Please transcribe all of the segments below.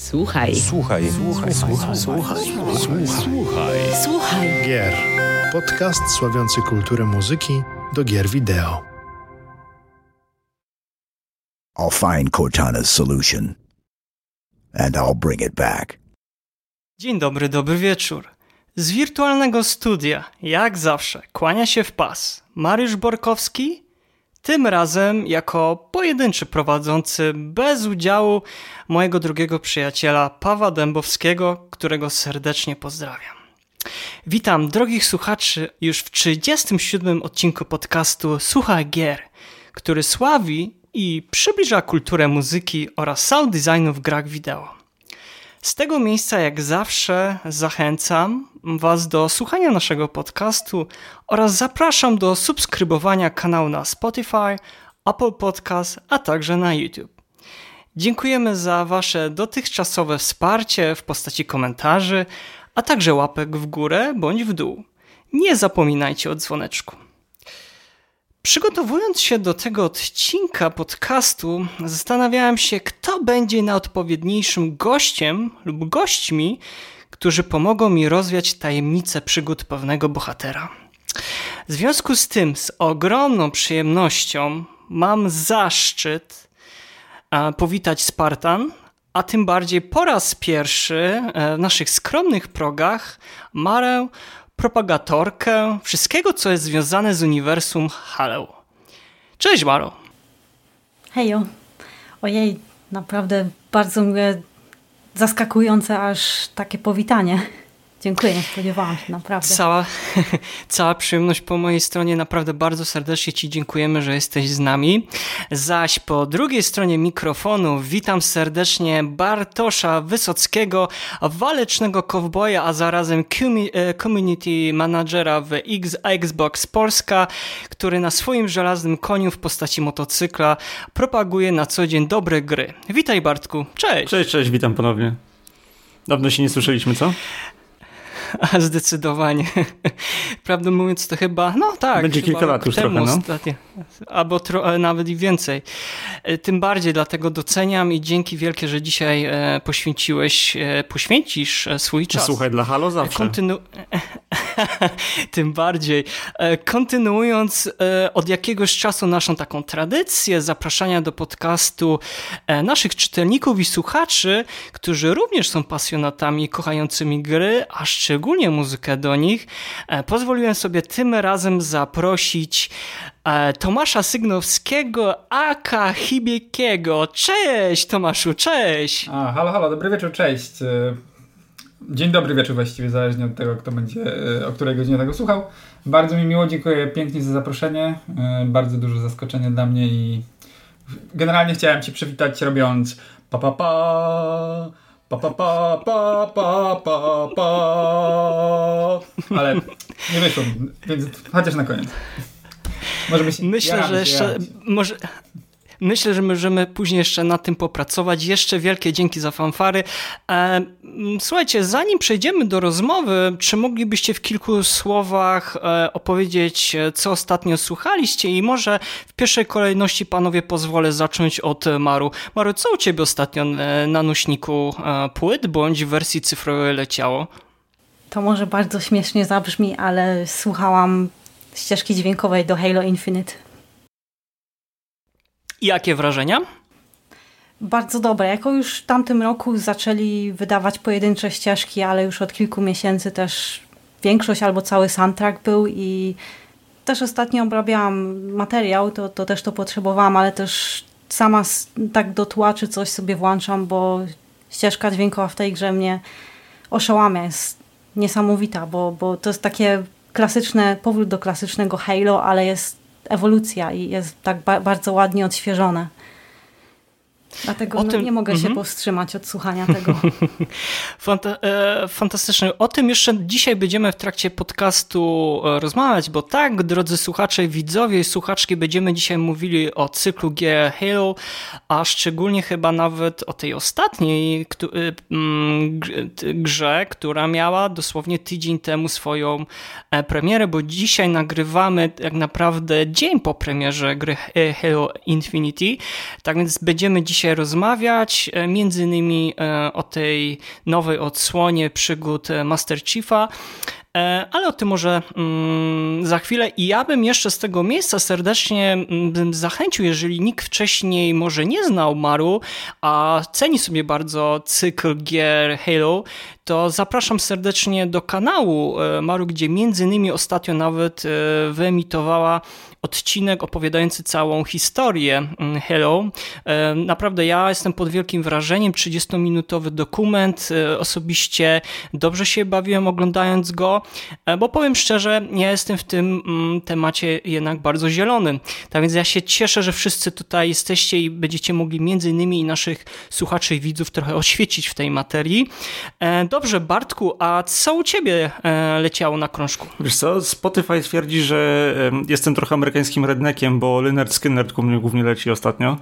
Słuchaj. Słuchaj. Słuchaj. Słuchaj. Słuchaj. Słuchaj. Słuchaj. Gier. Podcast sławiący kulturę muzyki do gier wideo. I'll find Cortana's solution. And I'll bring it back. Dzień dobry, dobry wieczór. Z wirtualnego studia, jak zawsze, kłania się w pas Mariusz Borkowski, tym razem jako pojedynczy prowadzący bez udziału mojego drugiego przyjaciela Pawła Dębowskiego, którego serdecznie pozdrawiam. Witam drogich słuchaczy już w 37 odcinku podcastu Słuchaj Gier, który sławi i przybliża kulturę muzyki oraz sound designu w grach wideo. Z tego miejsca, jak zawsze, zachęcam Was do słuchania naszego podcastu oraz zapraszam do subskrybowania kanału na Spotify, Apple Podcast, a także na YouTube. Dziękujemy za Wasze dotychczasowe wsparcie w postaci komentarzy, a także łapek w górę bądź w dół. Nie zapominajcie o dzwoneczku. Przygotowując się do tego odcinka podcastu, zastanawiałem się, kto będzie najodpowiedniejszym gościem lub gośćmi, którzy pomogą mi rozwiać tajemnicę przygód pewnego bohatera. W związku z tym, z ogromną przyjemnością mam zaszczyt powitać Spartan, a tym bardziej po raz pierwszy w naszych skromnych progach Marę propagatorkę wszystkiego, co jest związane z uniwersum Halo. Cześć, Maro. Hejo. Ojej, naprawdę bardzo mnie zaskakujące aż takie powitanie. Dziękuję, nie spodziewałam się, naprawdę. Cała, cała przyjemność po mojej stronie, naprawdę bardzo serdecznie Ci dziękujemy, że jesteś z nami. Zaś po drugiej stronie mikrofonu witam serdecznie Bartosza Wysockiego, walecznego kowboja, a zarazem community managera w Xbox Polska, który na swoim żelaznym koniu w postaci motocykla propaguje na co dzień dobre gry. Witaj Bartku, cześć! Cześć, cześć, witam ponownie. Dawno się nie słyszeliśmy, co? A zdecydowanie. Prawdę mówiąc, to chyba, no tak. Będzie kilka lat już trochę, no. Ostatnio. Albo tro, nawet i więcej. Tym bardziej dlatego doceniam i dzięki wielkie, że dzisiaj poświęciłeś, poświęcisz swój czas. Słuchaj, dla Halo zawsze. Kontynu... Tym bardziej. Kontynuując od jakiegoś czasu naszą taką tradycję zapraszania do podcastu naszych czytelników i słuchaczy, którzy również są pasjonatami kochającymi gry, a szczególnie muzykę do nich, pozwoliłem sobie tym razem zaprosić Tomasza Sygnowskiego, aka Hibiekiego. Cześć Tomaszu, cześć! A, halo, halo, dobry wieczór, cześć. Dzień dobry wieczór właściwie, zależnie od tego, kto będzie, o której godzinie tego słuchał. Bardzo mi miło, dziękuję pięknie za zaproszenie. Bardzo duże zaskoczenie dla mnie i generalnie chciałem Cię przywitać robiąc pa pa pa pa pa pa pa pa pa pa ale nie wyszło, więc chociaż na koniec. Myślę, że jeszcze może Myślę, że możemy później jeszcze nad tym popracować. Jeszcze wielkie dzięki za fanfary. Słuchajcie, zanim przejdziemy do rozmowy, czy moglibyście w kilku słowach opowiedzieć, co ostatnio słuchaliście i może w pierwszej kolejności panowie pozwolę zacząć od Maru. Maru, co u ciebie ostatnio na nośniku płyt bądź w wersji cyfrowej leciało? To może bardzo śmiesznie zabrzmi, ale słuchałam ścieżki dźwiękowej do Halo Infinite. I jakie wrażenia? Bardzo dobre. Jako już w tamtym roku zaczęli wydawać pojedyncze ścieżki, ale już od kilku miesięcy też większość albo cały soundtrack był i też ostatnio obrabiałam materiał, to, to też to potrzebowałam, ale też sama tak do tła czy coś sobie włączam, bo ścieżka dźwiękowa w tej grze mnie oszałamia. Jest niesamowita, bo, bo to jest takie klasyczne, powrót do klasycznego Halo, ale jest ewolucja i jest tak ba bardzo ładnie odświeżone. Dlatego no, nie mogę się mm -hmm. powstrzymać od słuchania tego. Fanta e, fantastycznie. O tym jeszcze dzisiaj będziemy w trakcie podcastu rozmawiać, bo tak, drodzy słuchacze, widzowie i słuchaczki, będziemy dzisiaj mówili o cyklu G Halo, a szczególnie chyba nawet o tej ostatniej grze, która miała dosłownie tydzień temu swoją premierę, bo dzisiaj nagrywamy tak naprawdę dzień po premierze gry Halo Infinity, tak więc będziemy dzisiaj rozmawiać, e, między innymi e, o tej nowej odsłonie przygód Master Chiefa, ale o tym może mm, za chwilę. I ja bym jeszcze z tego miejsca serdecznie mm, bym zachęcił, jeżeli nikt wcześniej może nie znał Maru, a ceni sobie bardzo cykl gier Halo, to zapraszam serdecznie do kanału Maru, gdzie między innymi ostatnio nawet wyemitowała odcinek opowiadający całą historię mm, Hello. E, naprawdę ja jestem pod wielkim wrażeniem. 30-minutowy dokument. E, osobiście dobrze się bawiłem oglądając go, e, bo powiem szczerze, ja jestem w tym mm, temacie jednak bardzo zielony. Tak więc ja się cieszę, że wszyscy tutaj jesteście i będziecie mogli między innymi naszych słuchaczy i widzów trochę oświecić w tej materii. Dobrze, Bartku, a co u ciebie leciało na krążku? Wiesz co, Spotify twierdzi, że jestem trochę amerykański amerykańskim redneckiem, bo Leonard Skinner u mnie głównie leci ostatnio.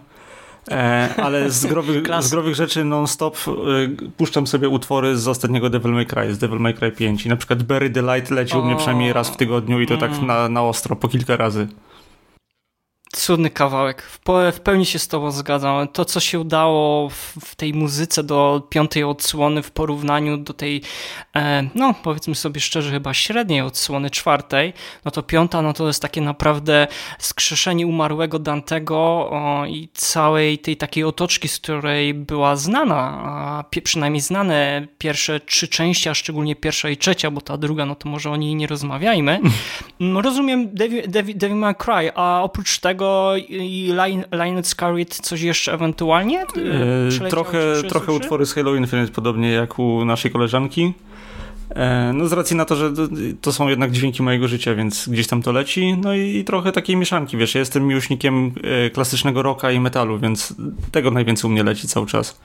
E, ale z growych, z growych rzeczy non-stop e, puszczam sobie utwory z ostatniego Devil May Cry, z Devil May Cry 5 i na przykład Barry the Light leci u mnie przynajmniej raz w tygodniu i to tak mm. tak na, na ostro, po kilka razy. Cudny kawałek. W, pełni się z Tobą zgadzam. To, co się udało w, w, tej muzyce do piątej odsłony w porównaniu do tej, e, no powiedzmy sobie szczerze, chyba średniej odsłony czwartej, no to piąta, no to jest takie naprawdę skrzeszenie umarłego Dantego o, i całej tej takiej otoczki, z której była znana, a przynajmniej znane pierwsze trzy części, a szczególnie pierwsza i trzecia, bo ta druga, no to może o niej nie rozmawiajmy. No, rozumiem Devil May Cry, a oprócz tego tego i Lionel Scarlet coś jeszcze ewentualnie? E, trochę, trochę utwory z Halo Infinite, podobnie jak u naszej koleżanki. E, no z racji na to, że to są jednak dźwięki mojego życia, więc gdzieś tam to leci. No i trochę takiej mieszanki, wiesz, ja jestem miłośnikiem e, klasycznego rocka i metalu, więc tego najwięcej u mnie leci cały czas.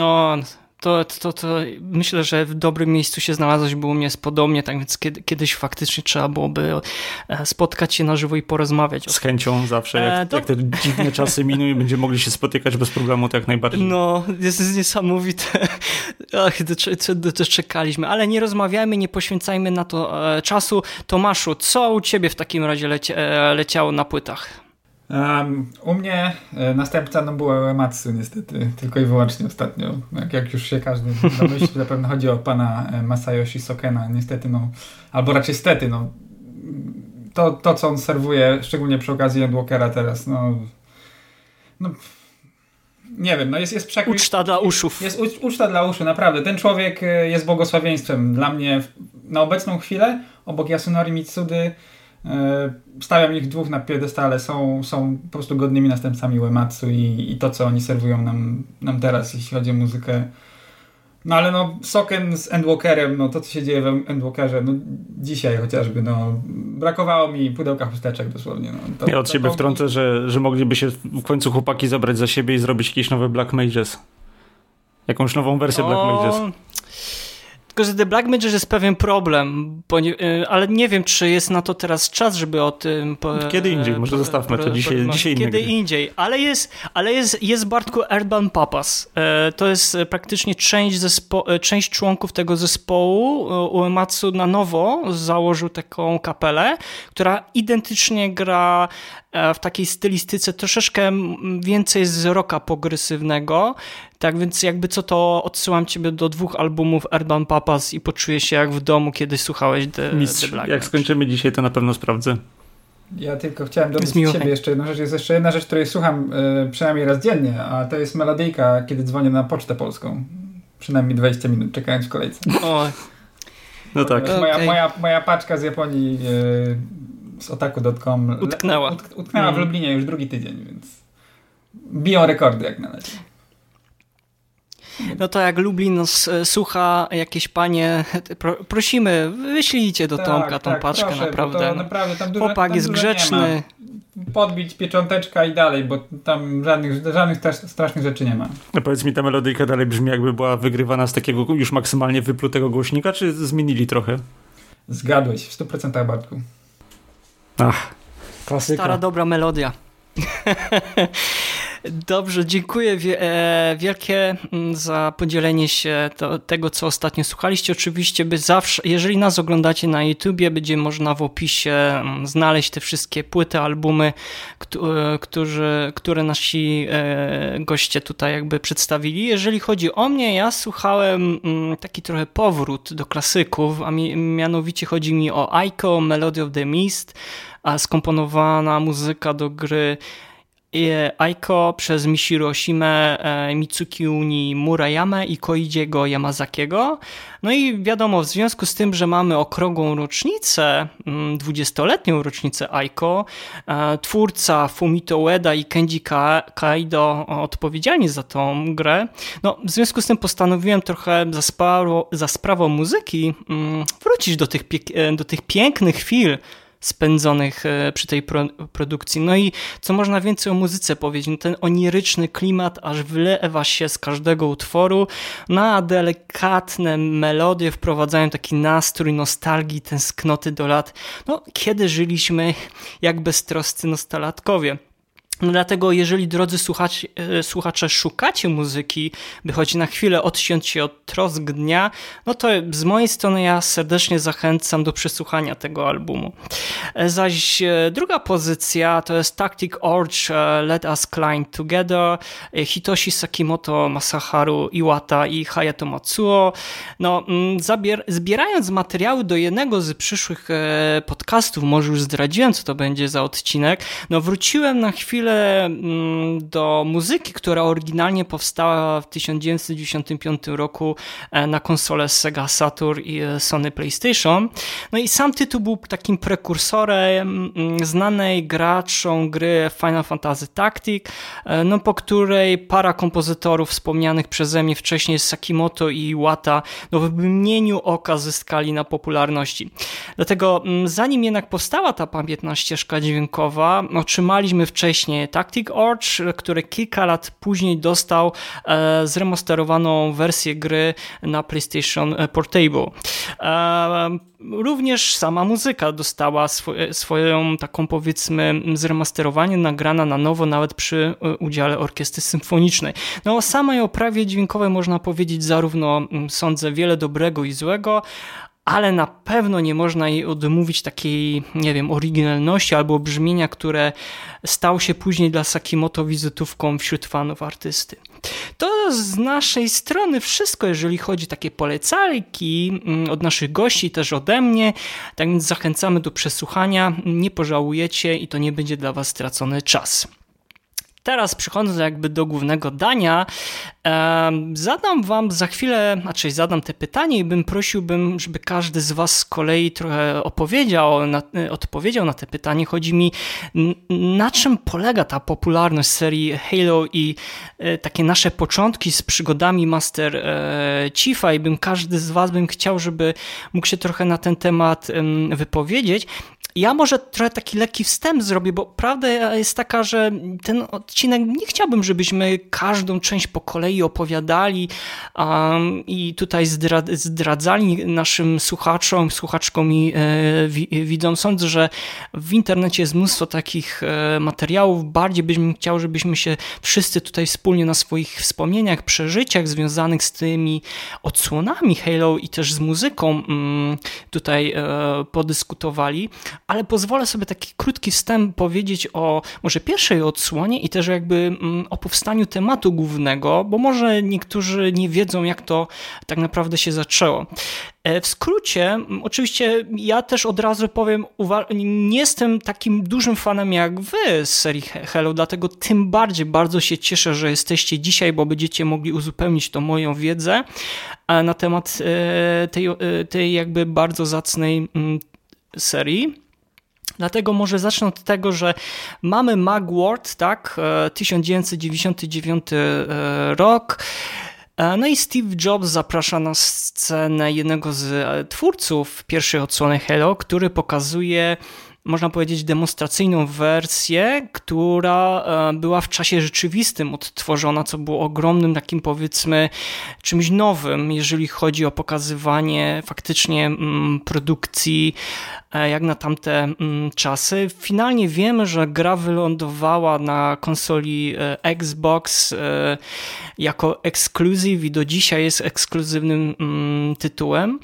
O, to, to, to myślę, że w dobrym miejscu się znalazłeś, było mnie podobnie, tak więc kiedy, kiedyś faktycznie trzeba byłoby e, spotkać się na żywo i porozmawiać. Z chęcią zawsze, jak, e, to... jak te dziwne czasy miną i będziemy mogli się spotykać bez problemu, to jak najbardziej. No, jest niesamowite. Ach, doczekaliśmy, ale nie rozmawiajmy, nie poświęcajmy na to e, czasu. Tomaszu, co u ciebie w takim razie leci, e, leciało na płytach? Um, u mnie e, następca no była Uematsu niestety, tylko i wyłącznie ostatnio. Jak, jak już się każdy domyśli, zapewne chodzi o pana e, Masayoshi Sokena. Niestety, no, albo raczej stety, no, to, to co on serwuje, szczególnie przy okazji Endwalkera teraz, no, no nie wiem, no jest, jest przekrój. Uczta dla uszów. Jest, jest uczta dla uszu, naprawdę. Ten człowiek e, jest błogosławieństwem dla mnie na obecną chwilę, obok Yasunori Mitsudy, stawiam ich dwóch na piedestale, są, są po prostu godnymi następcami Uematsu i, i to, co oni serwują nam, nam teraz, jeśli chodzi o muzykę. No ale no, Soken z Endwalkerem, no to co się dzieje w Endwalkerze, no dzisiaj chociażby, no brakowało mi pudełka chusteczek dosłownie. No, to, ja od siebie wtrącę, że, że mogliby się w końcu chłopaki zabrać za siebie i zrobić jakieś nowe Black Mages. Jakąś nową wersję o... Black Mages. Tylko, że The Black Mage jest pewien problem, nie, y, ale nie wiem, czy jest na to teraz czas, żeby o tym... Po, kiedy indziej, może po, zostawmy to. dzisiaj, po, dzisiaj Kiedy indziej, ale jest, ale jest, jest Bartku Earthbound Papas. E, to jest praktycznie część, zespo, część członków tego zespołu. Uematsu na nowo założył taką kapelę, która identycznie gra w takiej stylistyce troszeczkę więcej z rocka progresywnego. Tak więc jakby co to odsyłam ciebie do dwóch albumów Urban Papas i poczuję się jak w domu, kiedy słuchałeś The, Mistrz, The Black Jak skończymy dzisiaj, to na pewno sprawdzę. Ja tylko chciałem dodać ciebie jeszcze jedną rzecz. Jest jeszcze jedna rzecz, której słucham y, przynajmniej raz dziennie, a to jest melodyjka, kiedy dzwonię na pocztę polską. Przynajmniej 20 minut czekając w kolejce. O. No tak. Moja, okay. moja, moja paczka z Japonii y, z otaku.com utknęła. Utk utknęła w mm. Lublinie już drugi tydzień, więc biją rekordy jak na razie. No to jak Lublin nas słucha, jakieś panie, pro, prosimy, wyślijcie do tak, Tomka tą tak, paczkę, proszę, naprawdę. To, naprawdę tam dużo, Chłopak tam jest grzeczny. Podbić piecząteczka i dalej, bo tam żadnych, żadnych strasznych rzeczy nie ma. No powiedz mi, ta melodyjka dalej brzmi jakby była wygrywana z takiego już maksymalnie wyplutego głośnika, czy zmienili trochę? Zgadłeś, w 100% Bartku. Ach, klasyka. Stara dobra melodia. Dobrze, dziękuję e, wielkie mm, za podzielenie się to, tego, co ostatnio słuchaliście. Oczywiście, by zawsze, jeżeli nas oglądacie na YouTubie, będzie można w opisie mm, znaleźć te wszystkie płyty, albumy, e, którzy, które nasi e, goście tutaj jakby przedstawili. Jeżeli chodzi o mnie, ja słuchałem mm, taki trochę powrót do klasyków, a mianowicie chodzi mi o Aiko, Melody of the Mist, a skomponowana muzyka do gry Aiko przez Mishiro Oshime, e, Mitsuki Uni Murayama i Koidziego Yamazakiego. No i wiadomo, w związku z tym, że mamy okrągłą rocznicę, 20-letnią mm, rocznicę Aiko, e, twórca Fumito Ueda i Kenji Kaido odpowiedzialni za tą grę, no w związku z tym postanowiłem trochę za, za sprawą muzyki mm, wrócić do tych, e, do tych pięknych chwil, spędzonych e, przy tej pro, produkcji. No i co można więcej o muzyce powiedzieć? No ten oniryczny klimat aż wylewa się z każdego utworu, no a delikatne melodie wprowadzają taki nastrój nostalgii, tęsknoty do lat, no kiedy żyliśmy jak beztroscy nostalatkowie. Dlatego, jeżeli drodzy słuchacze, słuchacze szukacie muzyki, by choć na chwilę odciąć się od trosk dnia, no to z mojej strony ja serdecznie zachęcam do przesłuchania tego albumu. Zaś e, druga pozycja to jest Tactic Orch e, Let Us Climb Together e, Hitoshi Sakimoto, Masaharu Iwata i Hayato Matsuo. No, mm, zabier- zbierając materiały do jednego z przyszłych podcastów, może już zdradziłem, co to będzie za odcinek, no wróciłem na chwilę chwilę mm, do muzyki, która oryginalnie powstała w 1995 roku e, na konsolę Sega Saturn i e, Sony PlayStation. No i sam tytuł był takim prekursorem mm, znanej graczom gry Final Fantasy Tactic, e, no po której para kompozytorów wspomnianych przeze mnie wcześniej Sakimoto i Iwata no w mgnieniu oka zyskali na popularności. Dlatego mm, zanim jednak powstała ta pamiętna ścieżka dźwiękowa, otrzymaliśmy wcześniej Tactic Arch, który kilka lat później dostał e, zremasterowaną wersję gry na PlayStation Portable. E, również sama muzyka dostała swoją taką powiedzmy zremasterowanie, nagrana na nowo nawet przy e, udziale orkiestry symfonicznej. No o samej oprawie dźwiękowej można powiedzieć zarówno sądzę wiele dobrego i złego, ale na pewno nie można jej odmówić takiej, nie wiem, oryginalności albo brzmienia, które stał się później dla Sakimoto wizytówką wśród fanów artysty. To z naszej strony wszystko, jeżeli chodzi o takie polecalki mm, od naszych gości, też ode mnie. Tak więc zachęcamy do przesłuchania. Nie pożałujecie i to nie będzie dla Was stracony czas. Teraz przechodząc jakby do głównego dania, zadam wam za chwilę, znaczy zadam te pytanie i bym prosiłbym, żeby każdy z was z kolei trochę opowiedział, na, odpowiedział na te pytanie. Chodzi mi, na czym polega ta popularność serii Halo i e, takie nasze początki z przygodami Master e, Chiefa i bym każdy z was bym chciał, żeby mógł się trochę na ten temat wypowiedzieć. Ja może trochę taki lekki wstęp zrobię, bo prawda jest taka, że ten odcinek nie chciałbym, żebyśmy każdą część po kolei opowiadali um, i tutaj zdradzali naszym słuchaczom, słuchaczkom i e, widzom. Sądzę, że w internecie jest mnóstwo takich e, materiałów. Bardziej byśmy chciał, żebyśmy się wszyscy tutaj wspólnie na swoich wspomnieniach, przeżyciach związanych z tymi odsłonami Halo i też z muzyką mm, tutaj e, podyskutowali ale pozwolę sobie taki krótki wstęp powiedzieć o może pierwszej odsłonie i też jakby mm, o powstaniu tematu głównego, bo może niektórzy nie wiedzą, jak to tak naprawdę się zaczęło. E, w skrócie, oczywiście ja też od razu powiem, nie jestem takim dużym fanem jak wy z serii Hello, dlatego tym bardziej bardzo się cieszę, że jesteście dzisiaj, bo będziecie mogli uzupełnić to moją wiedzę e, na temat e, tej, tej jakby bardzo zacnej mm, serii. Dlatego może zacznę od tego, że mamy Magward, tak, 1999 e, e, rok. E, no i Steve Jobs zaprasza na scenę jednego z twórców pierwszej odsłony Hello, który pokazuje można powiedzieć, demonstracyjną wersję, która e, była w czasie rzeczywistym odtworzona, co było ogromnym takim powiedzmy czymś nowym, jeżeli chodzi o pokazywanie faktycznie mm, produkcji e, jak na tamte mm, czasy. Finalnie wiemy, że gra wylądowała na konsoli e, Xbox jako ekskluzyw i do dzisiaj jest ekskluzywnym mm, tytułem.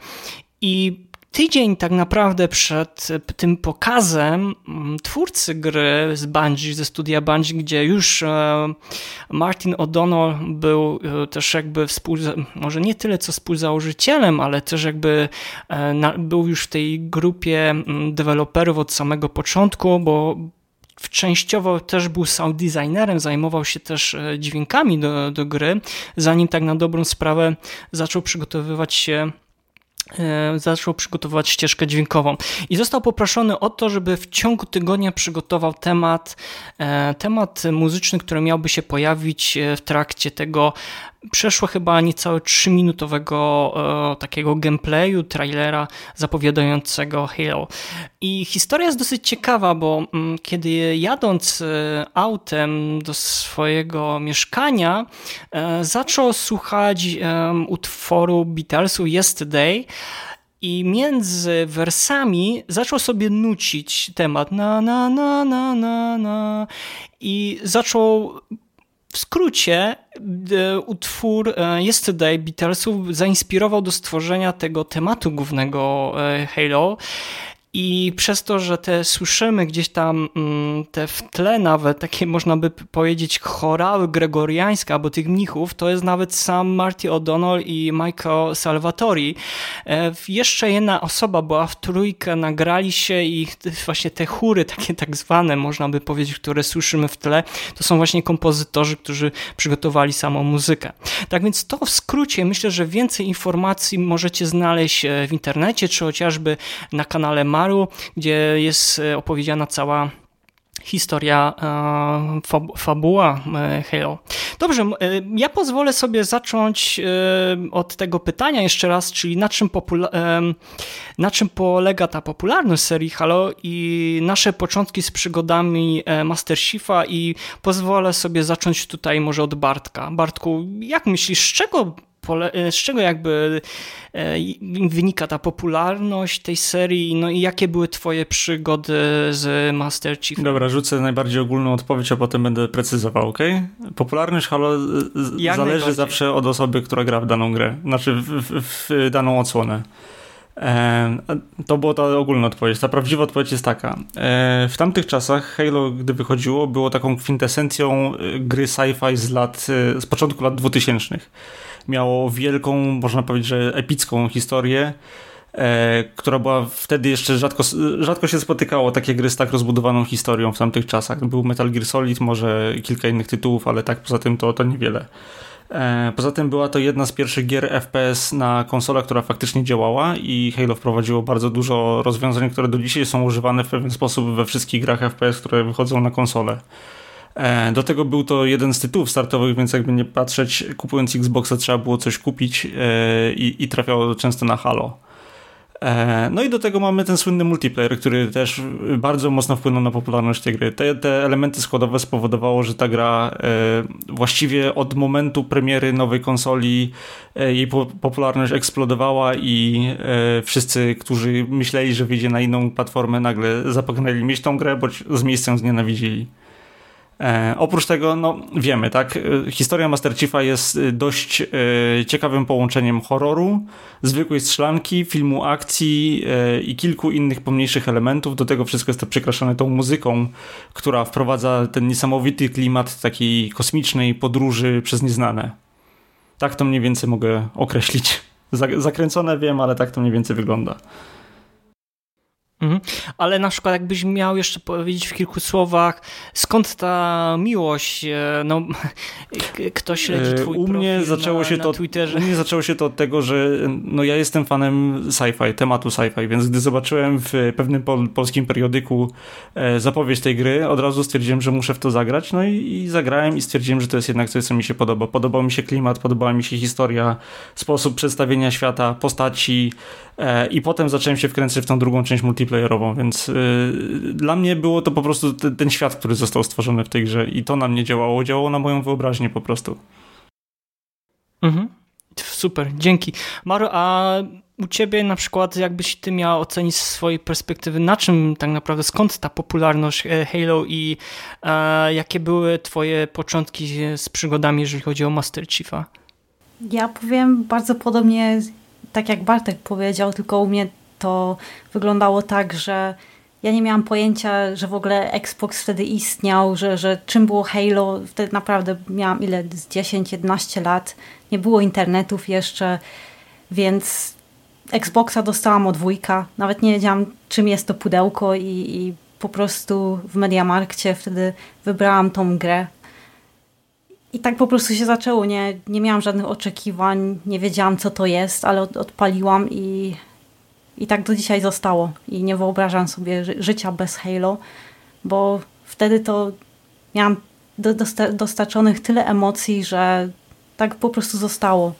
I tydzień tak naprawdę przed tym pokazem mm, twórcy gry z Bungie, ze studia Bungie, gdzie już e, Martin O'Donnell był e, też jakby współ, może nie tyle co współzałożycielem, ale też jakby e, był już w tej grupie mm, deweloperów od samego początku, bo częściowo też był sound designerem, zajmował się też dźwiękami do, do gry, zanim tak na dobrą sprawę zaczął przygotowywać się E, zaczął przygotowywać ścieżkę dźwiękową. I został poproszony o to, żeby w ciągu tygodnia przygotował temat, e, temat muzyczny, który miałby się pojawić e, w trakcie tego przeszło chyba niecałe 3-minutowego e, takiego gameplayu, trailera zapowiadającego Halo. I historia jest dosyć ciekawa, bo mm, kiedy jadąc e, autem do swojego mieszkania, e, zaczął słuchać utworu Beatlesu Yesterday, i między wersami zaczął sobie nucić temat na na na na na na i zaczął w skrócie, e, utwór e, Yesterday Beatlesów zainspirował do stworzenia tego tematu głównego e, Halo i przez to, że te słyszymy gdzieś tam mm, te w tle nawet takie można by powiedzieć chorały gregoriańskie albo tych mnichów, to jest nawet sam Marty O'Donnell i Michael Salvatori. E, jeszcze jedna osoba była w trójkę, nagrali się i właśnie te chóry takie tak zwane można by powiedzieć, które słyszymy w tle, to są właśnie kompozytorzy, którzy przygotowali samą muzykę. Tak więc to w skrócie myślę, że więcej informacji możecie znaleźć e, w internecie, czy chociażby na kanale Mar gdzie jest e, opowiedziana cała historia, e, fabuła e, Halo. Dobrze, ja pozwolę sobie zacząć od tego pytania jeszcze raz, czyli na czym, na czym polega ta popularność serii Halo i nasze początki z przygodami Master Chiefa i pozwolę sobie zacząć tutaj może od Bartka. Bartku, jak myślisz, z czego z czego jakby e, wynika ta popularność tej serii, no i jakie były twoje przygody z Master Chief? Dobra, rzucę najbardziej ogólną odpowiedź, a potem będę precyzował, ok? Popularność Halo Jak zależy zawsze od osoby, która gra w daną grę, znaczy w, w, w daną odsłonę. E, to była ta ogólna odpowiedź. Ta prawdziwa odpowiedź jest taka. W tamtych czasach Halo, gdy wychodziło, było taką kwintesencją gry sci-fi z lat, z początku lat 2000 miało wielką, można powiedzieć, że epicką historię, e, która była wtedy jeszcze rzadko, rzadko się spotykało takie gry z tak rozbudowaną historią w tamtych czasach. Był Metal Gear Solid, może kilka innych tytułów, ale tak poza tym to, to niewiele. E, poza tym była to jedna z pierwszych gier FPS na konsolach, która faktycznie działała i Halo wprowadziło bardzo dużo rozwiązań, które do dzisiaj są używane w pewien sposób we wszystkich grach FPS, które wychodzą na konsole. E, do tego był to jeden z tytułów startowych, więc jakby nie patrzeć, kupując Xboxa trzeba było coś kupić e, i, i trafiało często na Halo. E, no i do tego mamy ten słynny multiplayer, który też bardzo mocno wpłynął na popularność tej gry. Te, te elementy składowe spowodowało, że ta gra właściwie od momentu premiery nowej konsoli jej popularność eksplodowała i wszyscy, którzy myśleli, że wyjdzie na inną platformę, nagle zapragnęli mieć tą grę, bądź z miejscem znienawidzili. E, oprócz tego, no wiemy, tak, e, historia Master Chiefa jest e, dość ciekawym połączeniem horroru, zwykłej strzelanki, filmu akcji i kilku innych pomniejszych elementów. Do tego wszystko jest to przekraszane tą muzyką, która wprowadza ten niesamowity klimat takiej kosmicznej podróży przez nieznane. Tak to mniej więcej mogę określić. Zakręcone wiem, ale tak to mniej więcej wygląda. Mhm. Ale na przykład jakbyś miał jeszcze powiedzieć w kilku słowach, skąd ta miłość, e, no ktoś śledzi e, twój u mnie zaczęło się na to, Twitterze. U mnie zaczęło się to od tego, że no ja jestem fanem sci-fi, tematu sci-fi, więc gdy zobaczyłem w pewnym pol, polskim periodyku e, zapowiedź tej gry, od razu stwierdziłem, że muszę w to zagrać, no i, i zagrałem i stwierdziłem, że to jest jednak coś, co mi się podoba. Podobał mi się klimat, podobała mi się historia, sposób przedstawienia świata, postaci i potem zacząłem się wkręcać w tą drugą część multiplayer multiplayerową, więc yy, dla mnie było to po prostu ten, ten świat, który został stworzony w tej grze i to na mnie działało, działało na moją wyobraźnię po prostu. Mhm. Super, dzięki. Maro, a u ciebie na przykład, jakbyś ty miał ocenić z swojej perspektywy, na czym tak naprawdę, skąd ta popularność e, Halo i e, jakie były twoje początki z przygodami, jeżeli chodzi o Master Chiefa? Ja powiem bardzo podobnie, tak jak Bartek powiedział, tylko u mnie to wyglądało tak, że ja nie miałam pojęcia, że w ogóle Xbox wtedy istniał, że, że czym było Halo. Wtedy naprawdę miałam ile? 10-11 lat. Nie było internetów jeszcze, więc Xboxa dostałam od wujka. Nawet nie wiedziałam, czym jest to pudełko i, i po prostu w Mediamarkcie wtedy wybrałam tą grę. I tak po prostu się zaczęło. Nie, nie miałam żadnych oczekiwań, nie wiedziałam, co to jest, ale od, odpaliłam i i tak do dzisiaj zostało. I nie wyobrażam sobie ży życia bez Halo, bo wtedy to miałam do, dosta dostarczonych tyle emocji, że tak po prostu zostało.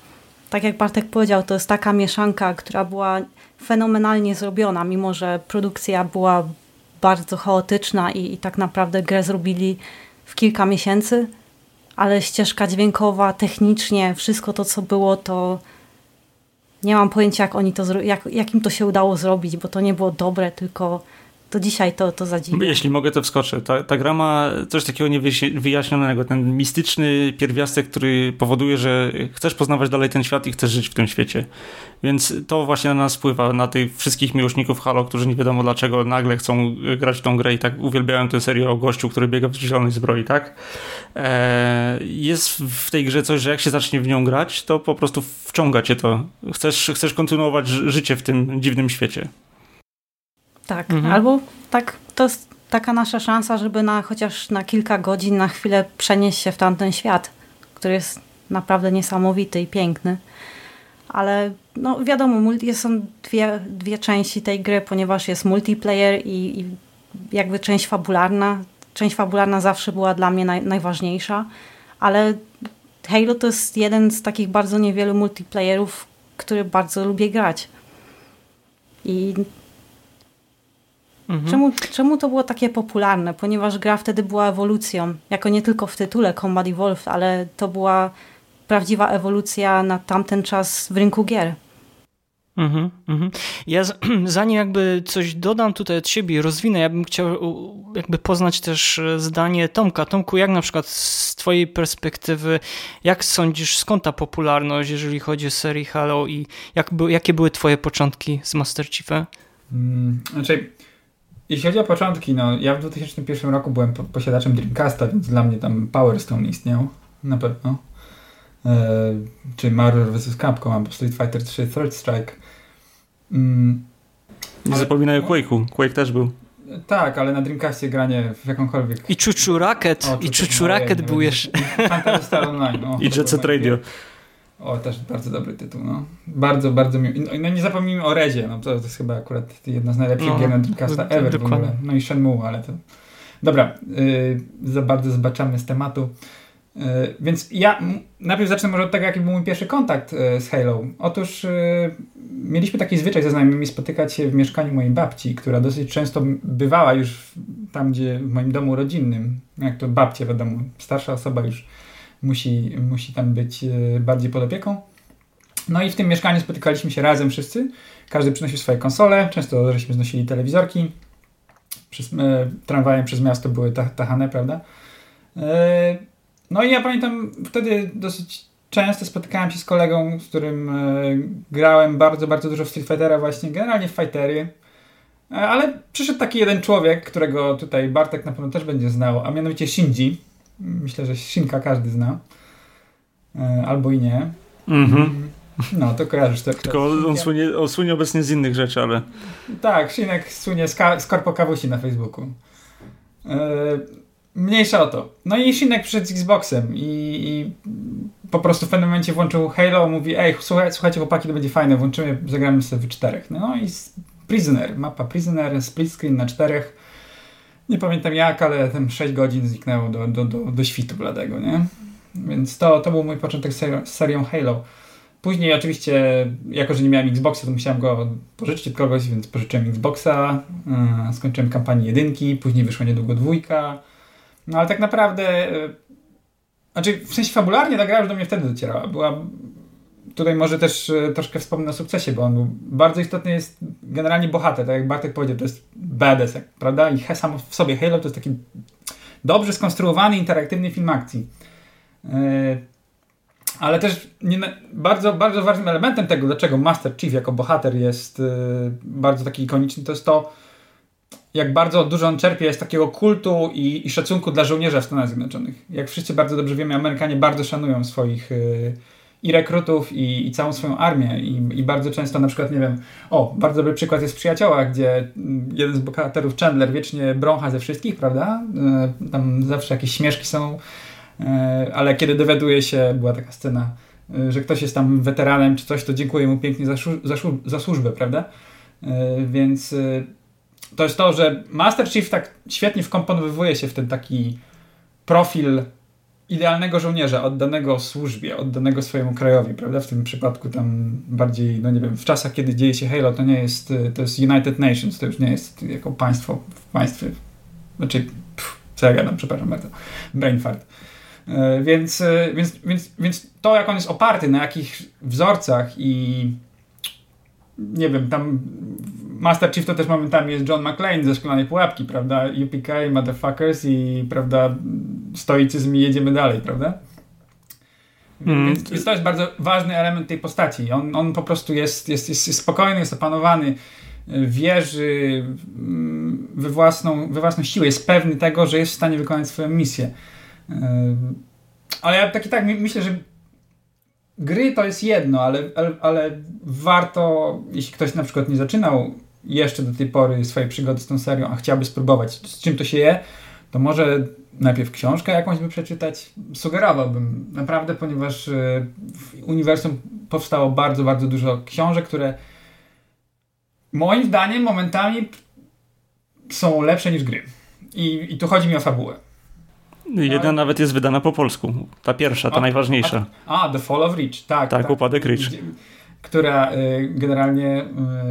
Tak jak Bartek powiedział, to jest taka mieszanka, która była fenomenalnie zrobiona, mimo że produkcja była bardzo chaotyczna i, i tak naprawdę grę zrobili w kilka miesięcy, ale ścieżka dźwiękowa, technicznie, wszystko to, co było, to nie mam pojęcia, jak oni to jak, jak im to się udało zrobić, bo to nie było dobre, tylko to dzisiaj to, to zadziwia. Jeśli mogę, to wskoczę. Ta, ta gra ma coś takiego niewyjaśnionego. Ten mistyczny pierwiastek, który powoduje, że chcesz poznawać dalej ten świat i chcesz żyć w tym świecie. Więc to właśnie na nas wpływa, na tych wszystkich miłośników Halo, którzy nie wiadomo dlaczego nagle chcą grać w tą grę i tak uwielbiają tę serię o gościu, który biega w zielonej zbroi, tak? Eee, jest w tej grze coś, że jak się zacznie w nią grać, to po prostu wciąga cię to. Chcesz, chcesz kontynuować życie w tym dziwnym świecie. Tak, mhm. albo tak, to jest taka nasza szansa, żeby na chociaż na kilka godzin, na chwilę przenieść się w tamten świat, który jest naprawdę niesamowity i piękny. Ale no wiadomo, są dwie, dwie części tej gry, ponieważ jest multiplayer i, i jakby część fabularna. Część fabularna zawsze była dla mnie naj, najważniejsza, ale Halo to jest jeden z takich bardzo niewielu multiplayerów, który bardzo lubię grać. I Mhm. Czemu, czemu to było takie popularne? Ponieważ gra wtedy była ewolucją, jako nie tylko w tytule Combat Evolved, ale to była prawdziwa ewolucja na tamten czas w rynku gier. Mhm, mhm. Ja zanim jakby coś dodam tutaj od siebie i rozwinę, ja bym chciał jakby poznać też e, zdanie Tomka. Tomku, jak na przykład z twojej perspektywy, jak sądzisz, skąd ta popularność, jeżeli chodzi o serię Halo i jak, jakie były twoje początki z Master Chiefem? Hmm, znaczy, jeśli chodzi o początki, no ja w 2001 roku byłem posiadaczem Dreamcasta, więc dla mnie tam Power Stone istniał, na pewno. E, czy Marvel vs. Capcom albo Street Fighter 3 Third Strike. Mm, Nie ale... zapominaj o Quake'u. Quake też był. Tak, ale na Dreamcastie granie w jakąkolwiek... I Chuchu Rocket, i Chuchu Rocket był jeszcze. Fantasy Star Online. O, I Jet Set Radio. O, też bardzo dobry tytuł, no. Bardzo, bardzo miły. No, no nie zapomnijmy o Rezie, no to, to jest chyba akurat jedna z najlepszych no, gier na Dreamcasta ever dokładnie. w ogóle. No i Shenmue, ale to... Dobra, yy, za bardzo zbaczamy z tematu. Yy, więc ja najpierw zacznę może od tego, jaki był mój pierwszy kontakt yy, z Halo. Otóż yy, mieliśmy taki zwyczaj ze znajomymi spotykać się w mieszkaniu mojej babci, która dosyć często bywała już tam, gdzie w moim domu rodzinnym. Jak to babcie, wiadomo, starsza osoba już musi, musi tam być e, bardziej pod opieką. No i w tym mieszkaniu spotykaliśmy się razem wszyscy. Każdy przynosił swoje konsole, często żeśmy znosili telewizorki. Przez, e, tramwajem przez miasto były tachane, prawda? E, no i ja pamiętam wtedy dosyć często spotykałem się z kolegą, z którym e, grałem bardzo, bardzo dużo w Street Fightera właśnie, generalnie w fightery. E, ale przyszedł taki jeden człowiek, którego tutaj Bartek na pewno też będzie znał, a mianowicie Shinji. Myślę, że Shinka każdy zna. E, albo i nie. Mhm. No, to kojarzysz to. Tylko on słynie, on słynie obecnie z innych rzeczy, ale... Tak, Shinek słynie z, ka- z Korpo Kawusi na Facebooku. E, mniejsza o to. No i Shinek przyszedł z Xboxem i, i, po prostu w pewnym momencie włączył Halo, mówi ej, słuchaj, słuchajcie chłopaki, to będzie fajne, włączymy, zagramy sobie w czterech. No i Prisoner, mapa Prisoner, split screen na czterech nie pamiętam jak, ale ten 6 godzin zniknęło do, do, do, do świtu bladego, nie? Więc to, to był mój początek z serią Halo. Później oczywiście, jako że nie miałem Xboxa, to musiałem go pożyczyć od kogoś, więc pożyczyłem Xboxa, yy, skończyłem kampanię jedynki, później wyszła niedługo dwójka. No ale tak naprawdę, yy, znaczy w sensie fabularnie ta gra już do mnie wtedy docierała. Była, tutaj może też yy, troszkę wspomnę o sukcesie, bo on bardzo istotny jest generalnie bohater, tak jak Bartek powiedział, to jest badass, jak, prawda? I sam w sobie Halo to jest taki dobrze skonstruowany, interaktywny film akcji. Yy, ale też nie, bardzo, bardzo ważnym elementem tego, dlaczego Master Chief jako bohater jest yy, bardzo taki ikoniczny, to jest to, jak bardzo dużo on czerpie z takiego kultu i, i szacunku dla żołnierza w Stanach Zjednoczonych. Jak wszyscy bardzo dobrze wiemy, Amerykanie bardzo szanują swoich i rekrutów, i, i, całą swoją armię. I, I, bardzo często na przykład, nie wiem, o, bardzo dobry przykład jest w Przyjaciołach, gdzie mm, jeden z bohaterów, Chandler, wiecznie brącha ze wszystkich, prawda? Yy, tam zawsze jakieś śmieszki są E, ale kiedy dowiaduje się, była taka scena, e, że ktoś jest tam weteranem czy coś, to dziękuję mu pięknie za, za, za służbę, prawda? E, więc to jest to, że Master Chief tak świetnie wkomponowuje się w ten taki profil idealnego żołnierza, oddanego służbie, oddanego swojemu krajowi, prawda? W tym przypadku tam bardziej, no nie wiem, w czasach, kiedy dzieje się Halo, to nie jest, to jest United Nations, to już nie jest jako państwo w państwie, znaczy, pff, co ja gadam, przepraszam bardzo, brain fart. E, więc, e, więc, więc, więc to, jak on jest oparty, na jakich wzorcach i nie wiem, tam Master Chief to też momentami jest John McClane ze Szklanej Pułapki, prawda? UPK, motherfuckers i prawda, stoicyzm i jedziemy dalej, prawda? Mm. Więc, to jest bardzo ważny element tej postaci. On, on po prostu jest, jest, jest, jest spokojny, jest opanowany, wierzy we własną, we własną siłę, jest pewny tego, że jest w stanie wykonać swoją misję. Ale ja tak i tak myślę, że gry to jest jedno, ale, ale, ale warto, jeśli ktoś na przykład nie zaczynał jeszcze do tej pory swojej przygody z tą serią, a chciałby spróbować, z czym to się je, to może najpierw książkę jakąś by przeczytać. Sugerowałbym naprawdę, ponieważ e, w uniwersum powstało bardzo, bardzo dużo książek, które moim zdaniem momentami są lepsze niż gry. I, i tu chodzi mi o fabułę. Jedna nawet jest wydana po polsku. Ta pierwsza, ta a, najważniejsza. A, a, The Fall of Reach, tak. Tak, tak. upadek Reach. Która y, generalnie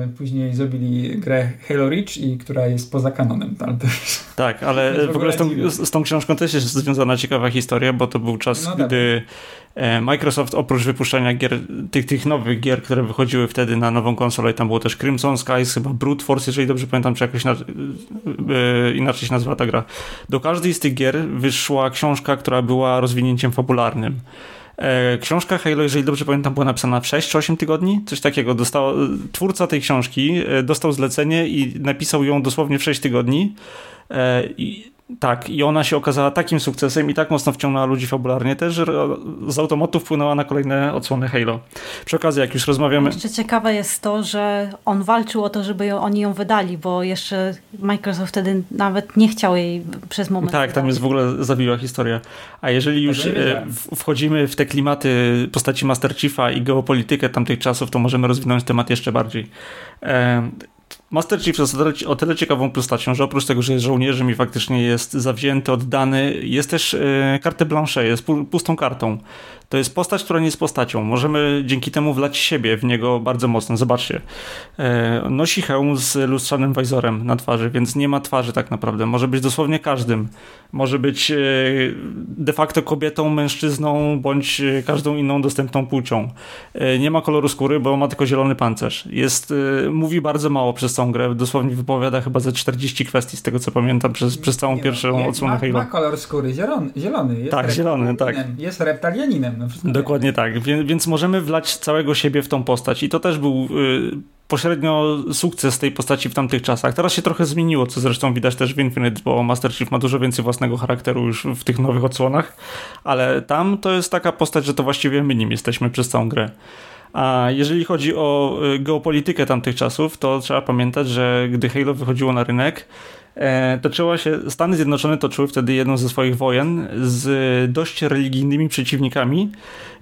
y, później zrobili grę Halo Reach i która jest poza kanonem. Tam tak, ale w ogóle z tą, z tą, książką też jest związana ciekawa historia, bo to był czas, no gdy E, Microsoft oprócz wypuszczania gier, tych, tych nowych gier, które wychodziły wtedy na nową konsolę, tam było też Crimson Skies, chyba Brute Force, jeżeli dobrze pamiętam, czy jakoś na, yy, inaczej się nazywa ta gra. Do każdej z tych gier wyszła książka, która była rozwinięciem fabularnym. E, książka Halo, jeżeli dobrze pamiętam, była napisana w 6 czy 8 tygodni, coś takiego. Dostał, twórca tej książki dostał zlecenie i napisał ją dosłownie w 6 tygodni. I tak, i ona się okazała takim sukcesem i tak mocno wciągnęła ludzi fabularnie też, że z automatu wpłynęła na kolejne odsłony Halo. Przy okazji, jak już rozmawiamy... Jeszcze ciekawe jest to, że on walczył o to, żeby oni ją wydali, bo jeszcze Microsoft wtedy nawet nie chciał jej przez moment Tak, wydać. tam jest w ogóle zawiła historia. A jeżeli już e, wchodzimy w te klimaty postaci Master Chiefa i geopolitykę tamtych czasów, to możemy rozwinąć temat jeszcze bardziej. Master Chief jest o tyle ciekawą postacią, że oprócz tego, że jest żołnierzem i faktycznie jest zawzięty, oddany, jest też e, kartę blanche, jest pustą kartą. To jest postać, która nie jest postacią. Możemy dzięki temu wlać siebie w niego bardzo mocno. Zobaczcie. E, nosi hełm z lustrzanym wajzorem na twarzy, więc nie ma twarzy tak naprawdę. Może być dosłownie każdym. Może być e, de facto kobietą, mężczyzną, bądź e, każdą inną dostępną płcią. Nie ma koloru skóry, bo ma tylko zielony pancerz. Jest, mówi bardzo mało przez całą grę. Dosłownie wypowiada chyba ze 40 kwestii, z tego co pamiętam, przez, przez całą nie, pierwszą nie, odsłonę Halo. Ma kolor skóry zielony. zielony jest tak, zielony, tak. Jest reptalianinem. Dokładnie tak, więc, więc możemy wlać całego siebie w tą postać i to też był y, pośrednio sukces tej postaci w tamtych czasach. Teraz się trochę zmieniło, co zresztą widać też w Infinite, bo Master Chief ma dużo więcej własnego charakteru już w tych nowych odsłonach, ale tam to jest taka postać, że to właściwie my nim jesteśmy przez całą grę. A jeżeli chodzi o y, geopolitykę tamtych czasów, to trzeba pamiętać, że gdy Halo wychodziło na rynek, E, toczyła się, Stany Zjednoczone toczyły wtedy jedną ze swoich wojen z dość religijnymi przeciwnikami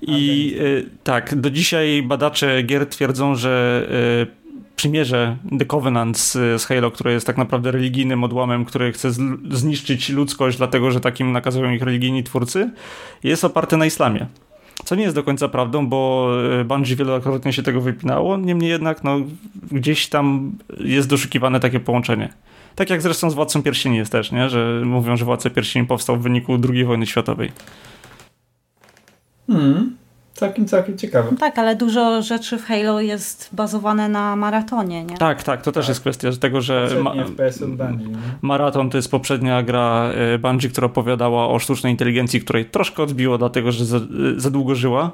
i okay. tak, do dzisiaj badacze gier twierdzą, że e, przymierze The Covenant z, Halo, które jest tak naprawdę religijnym odłamem, który chce zniszczyć ludzkość, dlatego że takim nakazują ich religijni twórcy, jest oparte na islamie. Co nie jest do końca prawdą, bo e, Bungie wielokrotnie się tego wypinało, niemniej jednak no, gdzieś tam jest doszukiwane takie połączenie. Tak jak zresztą z Władcą Pierścieni jest też, nie? że mówią, że Władca Pierścieni powstał w wyniku II wojny światowej. Hmm. Całkiem, całkiem ciekawe. No tak, ale dużo rzeczy w Halo jest bazowane na maratonie, nie? Tak, tak, to też tak. jest kwestia tego, że ma Bungie, Maraton to jest poprzednia gra e, Bungie, która opowiadała o sztucznej inteligencji, której troszkę odbiło, dlatego że za, za długo żyła.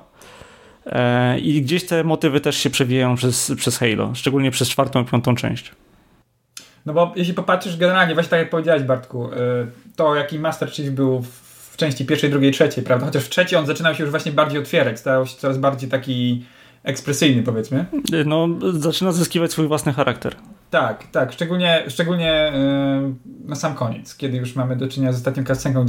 E, I gdzieś te motywy też się przewijają przez, przez Halo, szczególnie przez czwartą i piątą część. No bo jeśli popatrzysz generalnie, właśnie tak jak powiedziałeś Bartku, e, to jaki Master Chief był w części pierwszej, drugiej, trzeciej, prawda? Chociaż w trzeciej on zaczynał się już właśnie bardziej otwierać, stał się coraz bardziej taki ekspresyjny, powiedzmy. No, zaczyna zyskiwać swój własny charakter. Tak, tak, szczególnie, szczególnie yy, na sam koniec, kiedy już mamy do czynienia z ostatnią kascenką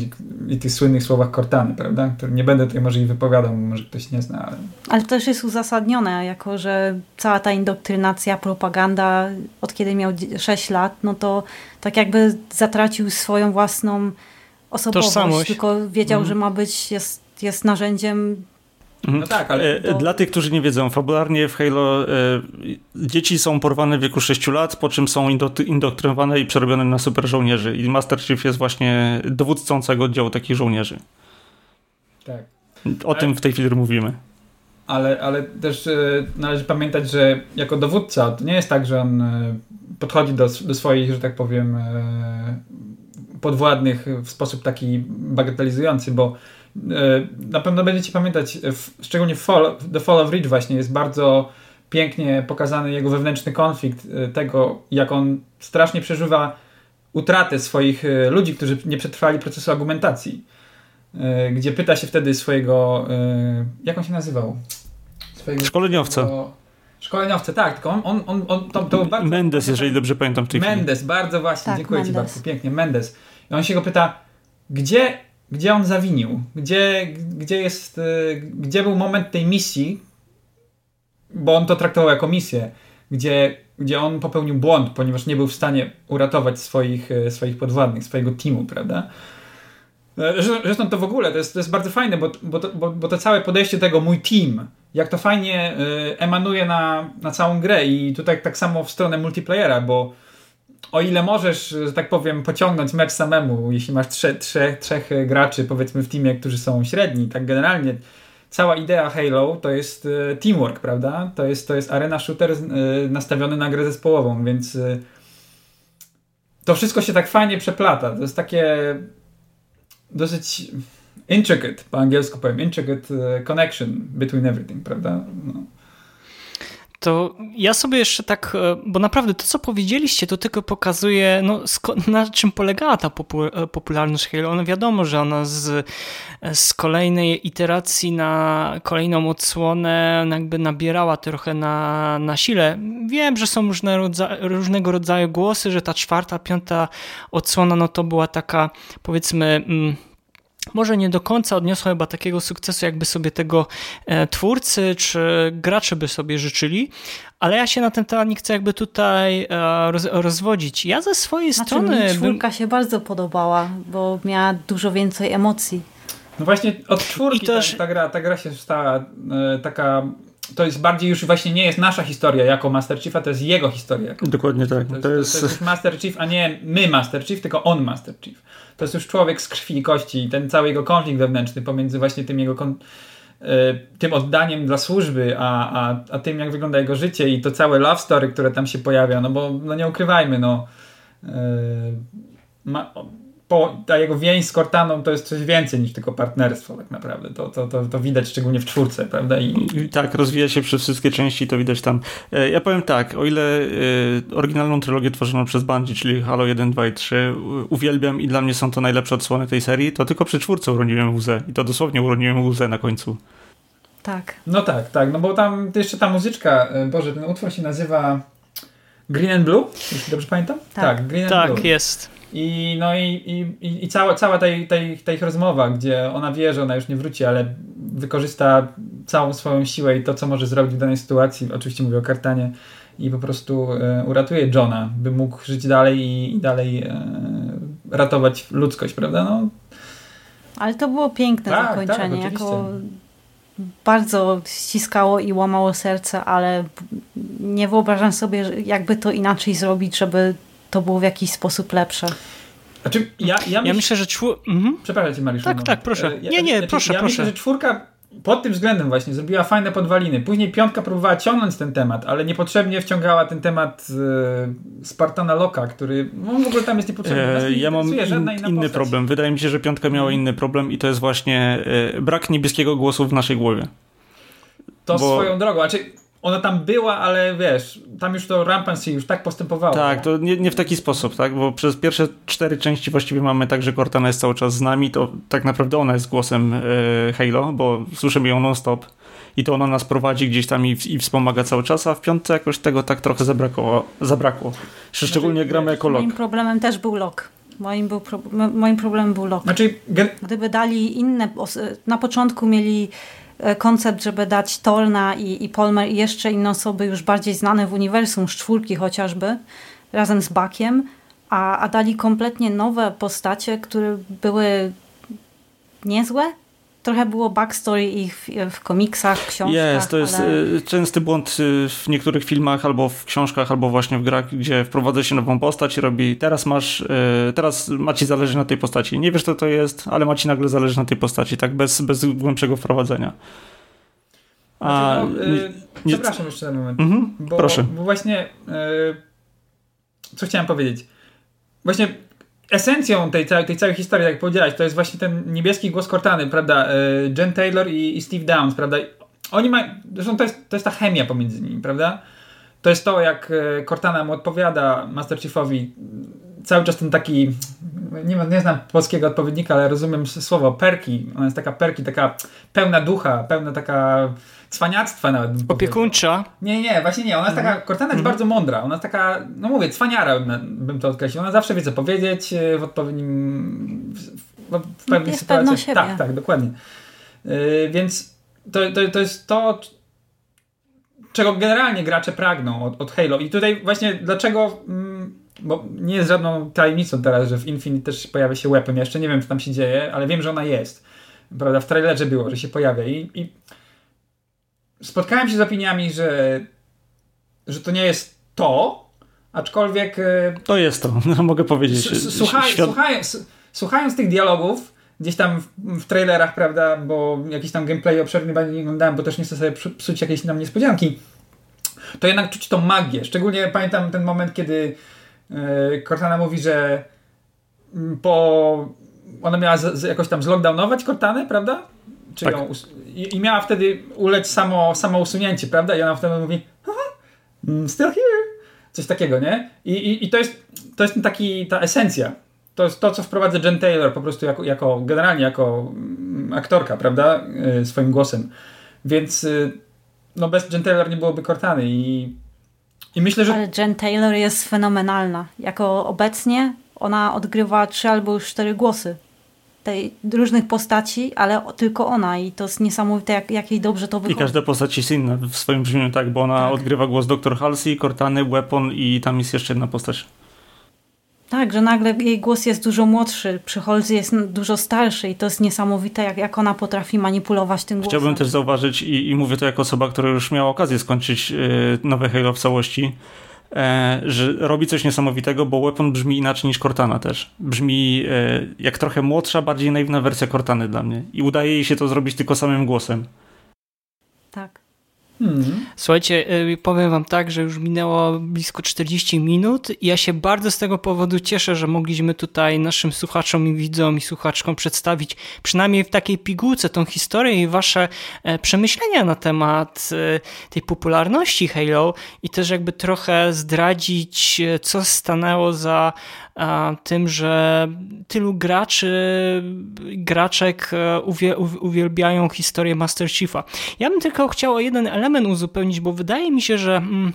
i tych słynnych słowach Cortany, prawda? Które nie będę tutaj może ich wypowiadał, może ktoś nie zna, ale... Ale to też jest uzasadnione, jako że cała ta indoktrynacja, propaganda, od kiedy miał 6 lat, no to tak jakby zatracił swoją własną osobowość, Tożsamość. tylko wiedział, mm. że ma być, jest, jest narzędziem. No tak, ale to... E, dla tych, którzy nie wiedzą, fabularnie w Halo e, dzieci są porwane w wieku 6 lat, po czym są indoktrynowane i przerobione na super żołnierzy. I Master Chief jest właśnie dowódcą całego oddziału takich żołnierzy. Tak. O ale... tym w tej chwili mówimy. Ale, ale też e, należy pamiętać, że jako dowódca to nie jest tak, że on e, podchodzi do, do swoich, że tak powiem, e, podwładnych w sposób taki bagatelizujący, bo na pewno będziecie pamiętać, szczególnie w Fall, The Fall of Reach właśnie jest bardzo pięknie pokazany jego wewnętrzny konflikt e, tego, jak on strasznie przeżywa utratę swoich e, ludzi, którzy nie przetrwali procesu argumentacji. Gdzie pyta się wtedy swojego, jak on się nazywał? Swojego, Szkoleniowca. Swojego, szkoleniowca, tak, tylko on, on, on, on to, to bardzo, Mendes, jeżeli dobrze pamiętam w tej Mendes, chwili. bardzo właśnie, tak, dziękuję Mendes. Ci bardzo, pięknie, Mendes. I on się go pyta, gdzie gdzie on zawinił, gdzie, gdzie jest, y, gdzie był moment tej misji, bo on to traktował jako misję, gdzie, gdzie on popełnił błąd, ponieważ nie był w stanie uratować swoich, y, swoich podwładnych, swojego teamu, prawda? Zresztą to w ogóle, to jest, to jest bardzo fajne, bo, bo, to, bo, bo to całe podejście tego mój team, jak to fajnie y, emanuje na, na całą grę i tutaj tak samo w stronę multiplayera, bo o ile możesz, że tak powiem, pociągnąć mecz samemu, jeśli masz trze, trze, trzech graczy, powiedzmy, w teamie, którzy są średni, tak generalnie cała idea Halo to jest e, teamwork, prawda? To jest, to jest arena shooter e, nastawiony na grę zespołową, więc e, to wszystko się tak fajnie przeplata. To jest takie dosyć intricate, po angielsku powiem, intricate connection between everything, prawda? No to ja sobie jeszcze tak, e, bo naprawdę to, co powiedzieliście, to tylko pokazuje, no, na czym polegała ta e, popularność Halo. No wiadomo, że ona z, z kolejnej iteracji na kolejną odsłonę jakby nabierała trochę na, na sile. Wiem, że są różne rodza różnego rodzaju głosy, że ta czwarta, piąta odsłona, no to była taka, powiedzmy... Mm, może nie do końca odniosła chyba takiego sukcesu, jakby sobie tego e, twórcy czy gracze by sobie życzyli, ale ja się na ten temat nie chcę jakby tutaj e, roz, rozwodzić. Ja ze swojej znaczy, strony... Czwórka bym... się bardzo podobała, bo miała dużo więcej emocji. No właśnie od czwórki też... ta, ta, gra, ta gra się stała e, taka to jest bardziej już właśnie nie jest nasza historia jako Master Chiefa, to jest jego historia. Dokładnie tak. To jest, to jest... To jest Master Chief, a nie my Master Chief, tylko on Master Chief. To jest już człowiek z krwi i kości i ten cały jego konflikt wewnętrzny pomiędzy właśnie tym jego kon... E, tym oddaniem dla służby, a, a, a tym jak wygląda jego życie i to całe love story, które tam się pojawia, no bo no nie ukrywajmy, no yy, ma, po, ta jego więź z Cortaną to jest coś więcej niż tylko partnerstwo tak naprawdę. To, to, to, to widać szczególnie w czwórce, prawda? I... I... tak, rozwija się przez wszystkie części to widać tam. E, ja powiem tak, o ile e, oryginalną trylogię tworzoną przez Bungie, czyli Halo 1, 2 i 3 uwielbiam i dla mnie są to najlepsze odsłony tej serii, to tylko przy czwórce uroniłem łzę. I to dosłownie uroniłem łzę na końcu. Tak. No tak, tak, no bo tam jeszcze ta muzyczka, e, Boże, ten utwór się nazywa Green and Blue, jeśli dobrze pamiętam? Tak, tak Green and tak, Blue. jest. I, no i, i, i cała, cała tej, tej, tej ich rozmowa, gdzie ona wie, że ona już nie wróci, ale wykorzysta całą swoją siłę i to, co może zrobić w danej sytuacji, oczywiście mówię o Kartanie, i po prostu e, uratuje Johna, by mógł żyć dalej i, i dalej e, ratować ludzkość, prawda? No. Ale to było piękne tak zakończenie. Tak, jako bardzo ściskało i łamało serce, ale nie wyobrażam sobie, jakby to inaczej zrobić, żeby to było w jakiś sposób lepsze. Znaczy, ja, ja, myśl... ja myślę, że czwórka... Mhm. Przepraszam cię, Mariusz. Tak, tak, proszę. E, nie, nie, proszę, ja proszę. myślę, że czwórka pod tym względem właśnie zrobiła fajne podwaliny. Później piątka próbowała ciągnąć ten temat, ale niepotrzebnie wciągała ten temat e, Spartana Loka, który no, w ogóle tam jest niepotrzebny. E, ja mam in, inny postać. problem. Wydaje mi się, że piątka miała inny problem i to jest właśnie e, brak niebieskiego głosu w naszej głowie. To Bo... swoją drogą. Znaczy, ona tam była, ale wiesz, tam już to rampancy już tak postępowało. Tak, to nie, nie w taki sposób, tak? Bo przez pierwsze cztery części właściwie mamy tak, że Cortana jest cały czas z nami, to tak naprawdę ona jest głosem e, Halo, bo słyszymy ją non-stop i to ona nas prowadzi gdzieś tam i, i wspomaga cały czas, a w piątce jakoś tego tak trochę zabrakło. zabrakło. Szczególnie znaczy, gramy jako Lok. Moim problemem też był Lok. Moim, był pro, moim problemem był Lok. Znaczy, Gdyby dali inne, na początku mieli koncept, żeby dać Tolna i, i Polmer i jeszcze inne osoby już bardziej znane w uniwersum, z czwórki chociażby, razem z Bakiem, a, a dali kompletnie nowe postacie, które były niezłe, trochę było backstory ich w, w komiksach, książkach. Jest, to jest ale... Y, częsty błąd y, w niektórych filmach, albo w książkach, albo właśnie w grach, gdzie wprowadza się nową postać i robi teraz masz, y, teraz ma ci zależy na tej postaci. Nie wiesz, co to jest, ale ma ci nagle zależy na tej postaci, tak bez, bez głębszego wprowadzenia. A, znaczy, no, yy, nie, przepraszam jeszcze na moment. Mhm, bo, proszę. Bo właśnie, yy, co chciałem powiedzieć? Właśnie esencją tej, tej całej historii, jak powiedziałeś, to jest właśnie ten niebieski głos Cortany, prawda? E, Jen Taylor i, i Steve Downs, prawda? Oni mają, zresztą to jest, to jest ta chemia pomiędzy nimi, prawda? To jest to, jak e, Cortana mu odpowiada Master Chiefowi, cały czas ten taki, nie, nie znam polskiego odpowiednika, ale rozumiem słowo perki, ona jest taka perki, taka pełna ducha, pełna taka cwaniactwa nawet. Opiekuńcza? Nie, nie, właśnie nie. Ona jest taka, Cortana jest mhm. bardzo mądra. Ona jest taka, no mówię, cwaniara bym to określił. Ona zawsze wie, co powiedzieć e, w odpowiednim, w, w pewnych jest sytuacjach. Siebie. Tak, tak, dokładnie. Yy, więc to, to, to jest to, czego generalnie gracze pragną od, od Halo. I tutaj właśnie dlaczego, mm, bo nie jest żadną tajemnicą teraz, że w Infinite też pojawia się weapon. Ja jeszcze nie wiem, co tam się dzieje, ale wiem, że ona jest. Prawda, w trailerze było, że się pojawia i, i spotkałem się z opiniami, że, że to nie jest to, aczkolwiek. E, to jest to, no, mogę powiedzieć. Słuchaj, Świat... słuchając, tych dialogów, gdzieś tam w, w, trailerach, prawda, bo jakiś tam gameplay obszerny nie oglądałem, bo też nie chcę sobie psuć jakieś tam niespodzianki, to jednak czuć tą magię. Szczególnie pamiętam ten moment, kiedy yy, Cortana mówi, że mm, po... ona miała z, z, jakoś tam zlockdownować Cortanę, prawda? Czy tak. ją i, i, miała wtedy ulec samo, samo usunięcie, prawda? I ona wtedy mówi mm, still here. Coś takiego, nie? I, i, i to, jest, to jest taki, ta esencja. To jest to, co wprowadza Jen Taylor po prostu jako, jako generalnie jako mm, aktorka, prawda? Y, swoim głosem. Więc y, no bez Jen Taylor nie byłoby Cortany i, i myślę, że... Ale Jen Taylor jest fenomenalna. Jako obecnie ona odgrywa trzy albo już cztery głosy tej różnych postaci, ale tylko ona i to jest niesamowite, jak, jak jej dobrze to wychodzi. I każda postać jest inna w swoim brzmieniu, tak, bo ona tak. odgrywa głos Dr. Halsey, Cortany, Weapon i tam jest jeszcze jedna postać. Tak, że nagle jej głos jest dużo młodszy, przy Halsey jest dużo starszy i to jest niesamowite, jak, jak ona potrafi manipulować tym głosem. Chciałbym też zauważyć i, i mówię to jako osoba, która już miała okazję skończyć yy, nowe Halo w całości, że robi coś niesamowitego, bo Weapon brzmi inaczej niż Cortana też. Brzmi e, jak trochę młodsza, bardziej naiwna wersja Cortany dla mnie. I udaje jej się to zrobić tylko samym głosem. Hmm. Słuchajcie, y, powiem wam tak, że już minęło blisko 40 minut i ja się bardzo z tego powodu cieszę, że mogliśmy tutaj naszym słuchaczom i widzom i słuchaczkom przedstawić przynajmniej w takiej pigułce tą historię i wasze e, przemyślenia na temat e, tej popularności Halo i też jakby trochę zdradzić, e, co stanęło za tym, że tylu graczy, graczek uwielbiają historię Master Chiefa. Ja bym tylko chciał o jeden element uzupełnić, bo wydaje mi się, że mm,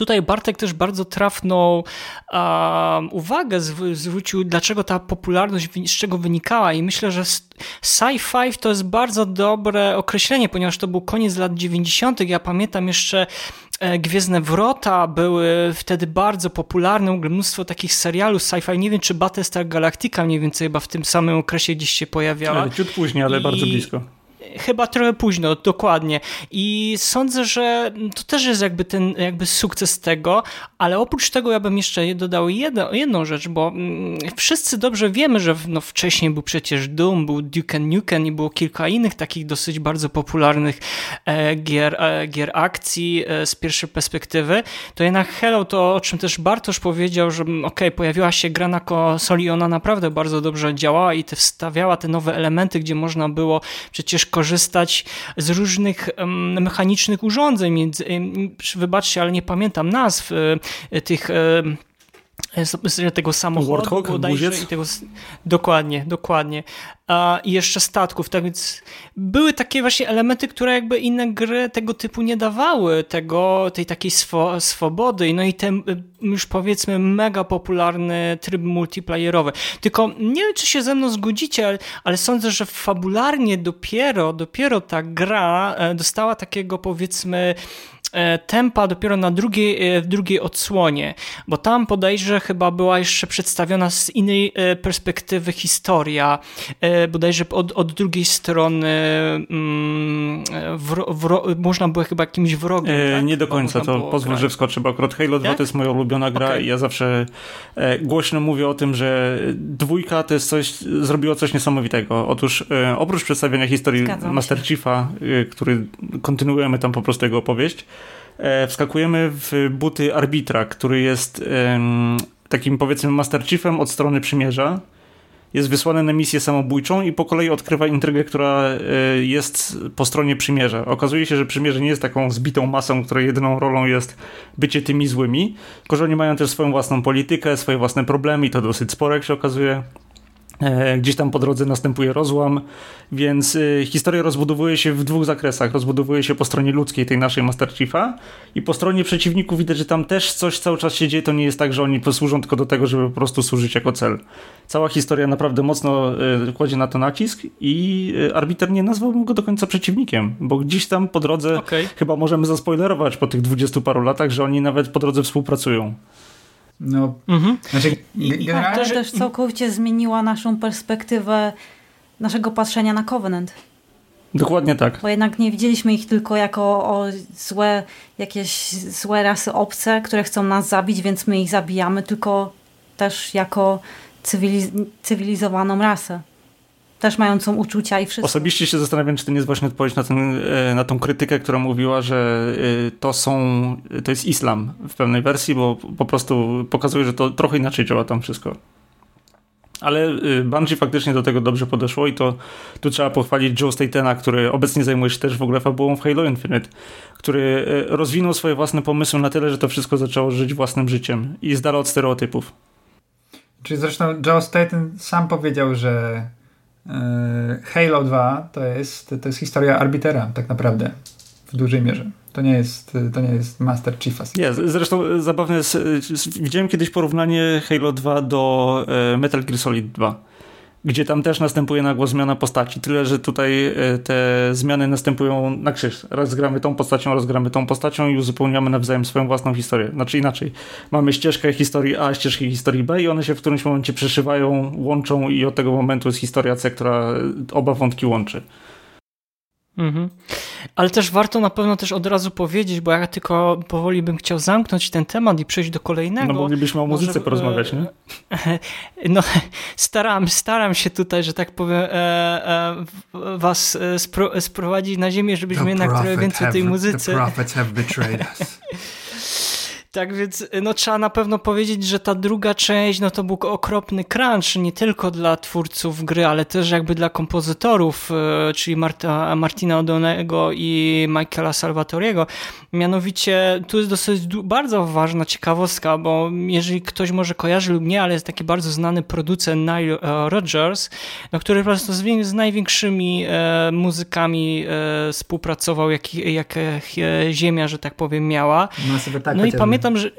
Tutaj Bartek też bardzo trafną um, uwagę zwrócił, dlaczego ta popularność z czego wynikała, i myślę, że sci-fi to jest bardzo dobre określenie, ponieważ to był koniec lat 90. Ja pamiętam jeszcze e, Gwiezdne Wrota były wtedy bardzo popularne, mnóstwo takich serialów sci-fi. Nie wiem, czy Battlestar Galactica mniej więcej chyba w tym samym okresie gdzieś się pojawiała. Ale ciut później, ale I... bardzo blisko. Chyba trochę późno, dokładnie. I sądzę, że to też jest jakby ten jakby sukces tego, ale oprócz tego ja bym jeszcze dodał jedno, jedną rzecz, bo mm, wszyscy dobrze wiemy, że no, wcześniej był przecież Doom, był Duke Nukem i było kilka innych takich dosyć bardzo popularnych e, gier, e, gier akcji e, z pierwszej perspektywy, to jednak Hello to, o czym też Bartosz powiedział, że mm, ok, pojawiła się gra na konsoli i ona naprawdę bardzo dobrze działała i te wstawiała te nowe elementy, gdzie można było przecież korzystać z różnych mechanicznych urządzeń. Wybaczcie, ale nie pamiętam nazw e, tych tego samochodu Warthog, i tego, dokładnie, dokładnie. A, I jeszcze statków, tak więc były takie właśnie elementy, które jakby inne gry tego typu nie dawały, tego, tej takiej swo, swobody, no i ten już powiedzmy mega popularny tryb multiplayerowy. Tylko nie wiem, czy się ze mną zgodzicie, ale, ale sądzę, że fabularnie dopiero, dopiero ta gra e, dostała takiego powiedzmy E, tempa dopiero na drugiej, e, w drugiej odsłonie, bo tam podejrzę chyba była jeszcze przedstawiona z innej e, perspektywy historia, bodajże od, od drugiej strony mm, wro, wro, można było chyba jakimś wrogiem. E, tak? Nie do końca, to pozwól, grać. że wskoczę, bo akurat Halo 2 tak? to jest moja ulubiona gra okay. i ja zawsze e, głośno mówię o tym, że dwójka to jest coś, zrobiło coś niesamowitego. Otóż e, oprócz przedstawienia historii Master. Chiefa, który kontynuujemy tam po prostu jego opowieść, E, wskakujemy w buty arbitra, który jest takim powiedzmy Master Chiefem od strony przymierza. Jest wysłany na misję samobójczą i po kolei odkrywa intrygę, która e, jest po stronie przymierza. Okazuje się, że przymierze nie jest taką zbitą masą, której jedyną rolą jest bycie tymi złymi, tylko że oni mają też swoją własną politykę, swoje własne problemy i to dosyć spore, jak się okazuje. E, gdzieś tam po drodze następuje rozłam, więc e, historia rozbudowuje się w dwóch zakresach. Rozbudowuje się po stronie ludzkiej tej naszej Master Chiefa i po stronie przeciwników widać, że tam też coś cały czas się dzieje. To nie jest tak, że oni posłużą tylko do tego, żeby po prostu służyć jako cel. Cała historia naprawdę mocno e, kładzie na to nacisk i arbiter nie nazwałbym go do końca przeciwnikiem, bo gdzieś tam po drodze okay. chyba możemy zaspoilerować po tych dwudziestu paru latach, że oni nawet po drodze współpracują. No, mhm. znaczy, generalnie... To też całkowicie zmieniła naszą perspektywę naszego patrzenia na Covenant. Dokładnie tak. Bo jednak nie widzieliśmy ich tylko jako o złe, jakieś złe rasy obce, które chcą nas zabić, więc my ich zabijamy, tylko też jako cywiliz cywilizowaną rasę też mającą uczucia i wszystko. Osobiście się zastanawiam, czy to nie jest właśnie odpowiedź na, ten, e, na tą krytykę, która mówiła, że e, to są, to jest islam w pewnej wersji, bo po prostu pokazuje, że to trochę inaczej działa tam wszystko. Ale e, Bungie faktycznie do tego dobrze podeszło i to tu trzeba pochwalić Joe Statena, który obecnie zajmuje się też w ogóle fabułą w Halo Infinite, który rozwinął swoje własne pomysły na tyle, że to wszystko zaczęło żyć własnym życiem i z dala od stereotypów. Czyli zresztą Joe Staten sam powiedział, że Halo 2 to jest, to jest historia arbitera tak naprawdę w dużej mierze. To nie jest, to nie jest Master Chiefa. Nie, zresztą zabawne jest, widziałem kiedyś porównanie Halo 2 do e, Metal Gear Solid 2 gdzie tam też następuje nagła zmiana postaci. Tyle, że tutaj e, te zmiany następują na krzyż. Raz gramy tą postacią, raz gramy tą postacią i uzupełniamy nawzajem swoją własną historię. Znaczy inaczej. Mamy ścieżkę historii A, ścieżkę historii B i one się w którymś momencie przeszywają, łączą i od tego momentu jest historia C, która oba wątki łączy. Mhm. Ale też warto na pewno też od razu powiedzieć, bo ja tylko powoli bym chciał zamknąć ten temat i przejść do kolejnego. No moglibyśmy o muzyce Może, porozmawiać, nie? No staram, staram się tutaj, że tak powiem, e, e, was e, spro, sprowadzić na ziemię, żebyśmy the jednak trochę więcej have, tej muzyce... The prophets have betrayed us. Tak więc no, trzeba na pewno powiedzieć, że ta druga część no, to był okropny crunch nie tylko dla twórców gry, ale też jakby dla kompozytorów, e, czyli Marta, Martina Odonego i Michaela Salvatoriego. Mianowicie tu jest dosyć bardzo ważna ciekawostka, bo jeżeli ktoś może kojarzy lub nie, ale jest taki bardzo znany producent Nile Rodgers, no, który po prostu z, z największymi e, muzykami e, współpracował, jak, jak e, Ziemia, że tak powiem, miała. No, sobie tak no i pamiętam, że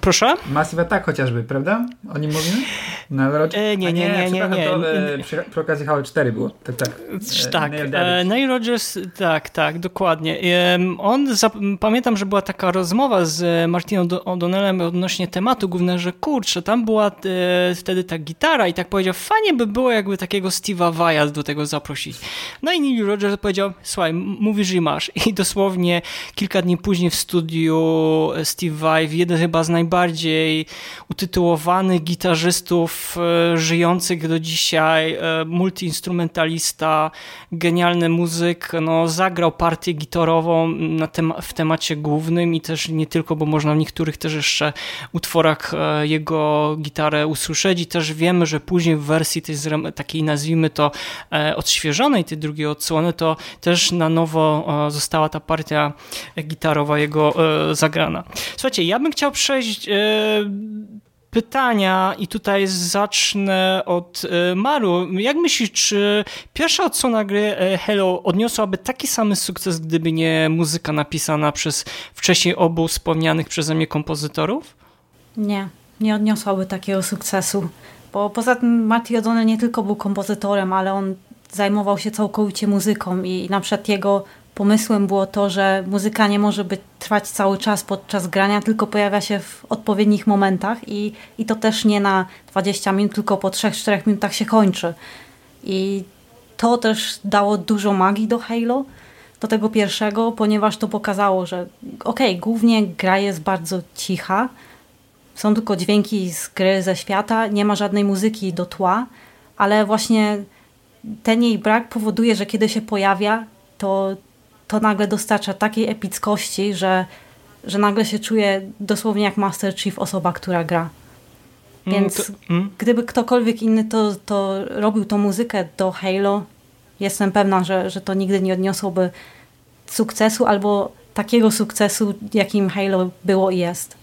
Proszę? Massive Attack chociażby, prawda? O nim mówimy? Na e, nie, nie, nie, nie, nie. To, e, przy, przy okazji Halo 4 było. Tak, tak. E, tak. E, Neil Rogers, tak, tak, dokładnie. E, on, pamiętam, że była taka rozmowa z Martiną O'Donnellem odnośnie tematu głównego, że kurczę, tam była e, wtedy ta gitara i tak powiedział, fajnie by było jakby takiego Steve'a Vaya do tego zaprosić. No i Neil Rogers powiedział, słuchaj, mówisz i masz. I dosłownie kilka dni później w studiu Steve Vai, jeden chyba z najbardziej utytułowanych gitarzystów e, żyjących do dzisiaj, e, multiinstrumentalista, genialny muzyk, no, zagrał partię gitarową na tem w temacie głównym i też nie tylko, bo można w niektórych też jeszcze utworach e, jego gitarę usłyszeć i też wiemy, że później w wersji tej takiej nazwijmy to odświeżonej, tej drugiej odsłony, to też na nowo została ta partia gitarowa jego zagrana. Słuchajcie, ja bym chciał przejść pytania i tutaj zacznę od e, Maru. Jak myślisz, czy pierwsza odsłona gry e, Hello odniosłaby taki sam sukces, gdyby nie muzyka napisana przez wcześniej obu wspomnianych przeze mnie kompozytorów? Nie, nie odniosłaby takiego sukcesu, bo poza tym Marty O'Donnell nie tylko był kompozytorem, ale on zajmował się całkowicie muzyką i na przykład jego pomysłem było to, że muzyka nie może być, trwać cały czas podczas grania, tylko pojawia się w odpowiednich momentach i, i to też nie na 20 minut, tylko po 3-4 minutach się kończy. I to też dało dużo magii do Halo, do tego pierwszego, ponieważ to pokazało, że okej, okay, głównie gra jest bardzo cicha, są tylko dźwięki z gry ze świata, nie ma żadnej muzyki do tła, ale właśnie ten jej brak powoduje, że kiedy się pojawia, to to nagle dostarcza takiej epickości, że, że nagle się czuje dosłownie jak Master Chief osoba, która gra. Mm, Więc to, mm. gdyby ktokolwiek inny to, to robił tą muzykę do Halo, jestem pewna, że, że to nigdy nie odniosłoby sukcesu albo takiego sukcesu, jakim Halo było i jest.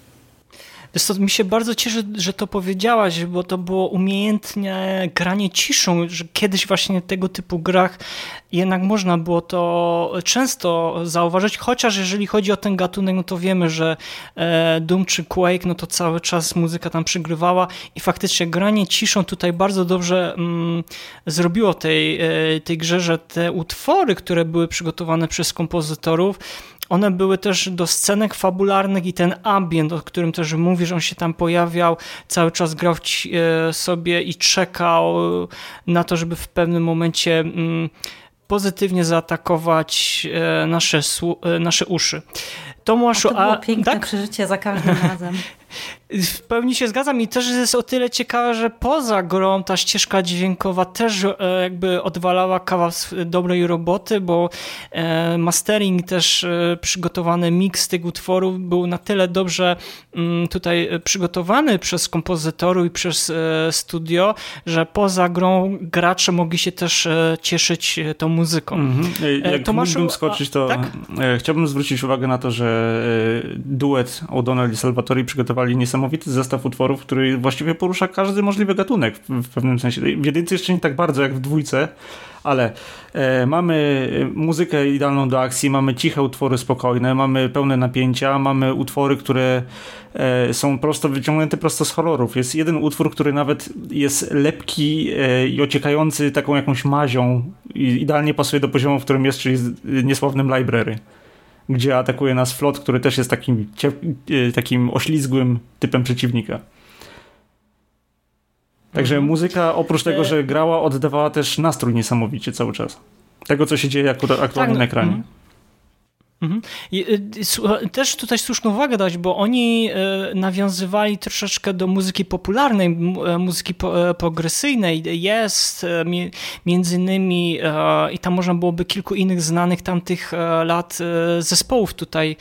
Wiesz co, mi się bardzo cieszy, że to powiedziałaś, bo to było umiejętnie granie ciszą, że kiedyś właśnie tego typu grach jednak można było to często zauważyć, chociaż jeżeli chodzi o ten gatunek, no to wiemy, że e, Doom czy Quake, no to cały czas muzyka tam przygrywała i faktycznie granie ciszą tutaj bardzo dobrze mm, zrobiło tej, e, tej grze, że te utwory, które były przygotowane przez kompozytorów, one były też do scenek fabularnych i ten ambient, o którym też mówisz, on się tam pojawiał, cały czas grał e, sobie i czekał na to, żeby w pewnym momencie mm, pozytywnie zaatakować e, nasze, e, nasze uszy. Tomaszu, a to było a, piękne tak? przeżycie za każdym razem. W pełni się zgadzam i też jest o tyle ciekawe, że poza grą ta ścieżka dźwiękowa też e, jakby odwalała kawał dobrej roboty, bo e, mastering też e, przygotowany miks tych utworów był na tyle dobrze mm, tutaj przygotowany przez kompozytorów i przez studio, że poza grą gracze mogli się też cieszyć tą muzyką. Mhm. Jak Tomaszu, mógłbym skoczyć, to tak? chciałbym zwrócić uwagę na to, że duet O'Donnell i Salvatori przygotowali niesamowite niesamowity zestaw utworów, który właściwie porusza każdy możliwy gatunek w, pewnym sensie. W jedynce jeszcze nie tak bardzo jak w dwójce, ale e, mamy muzykę idealną do akcji, mamy ciche utwory spokojne, mamy pełne napięcia, mamy utwory, które e, są prosto wyciągnięte prosto z horrorów. Jest jeden utwór, który nawet jest lepki e, i ociekający taką jakąś mazią i idealnie pasuje do poziomu, w którym jest, czyli niesławnym library gdzie atakuje nas flot, który też jest takim, e, takim oślizgłym typem przeciwnika. Także mhm. muzyka oprócz tego, e, że grała, oddawała też nastrój niesamowicie cały czas. Tego, co się dzieje aktualnie tak, na ekranie. Mhm. Y, też tutaj słuszną uwagę dać, bo oni e, nawiązywali troszeczkę do muzyki popularnej, e, muzyki e, progresyjnej. Jest między innymi i tam można byłoby kilku innych znanych tamtych lat zespołów tutaj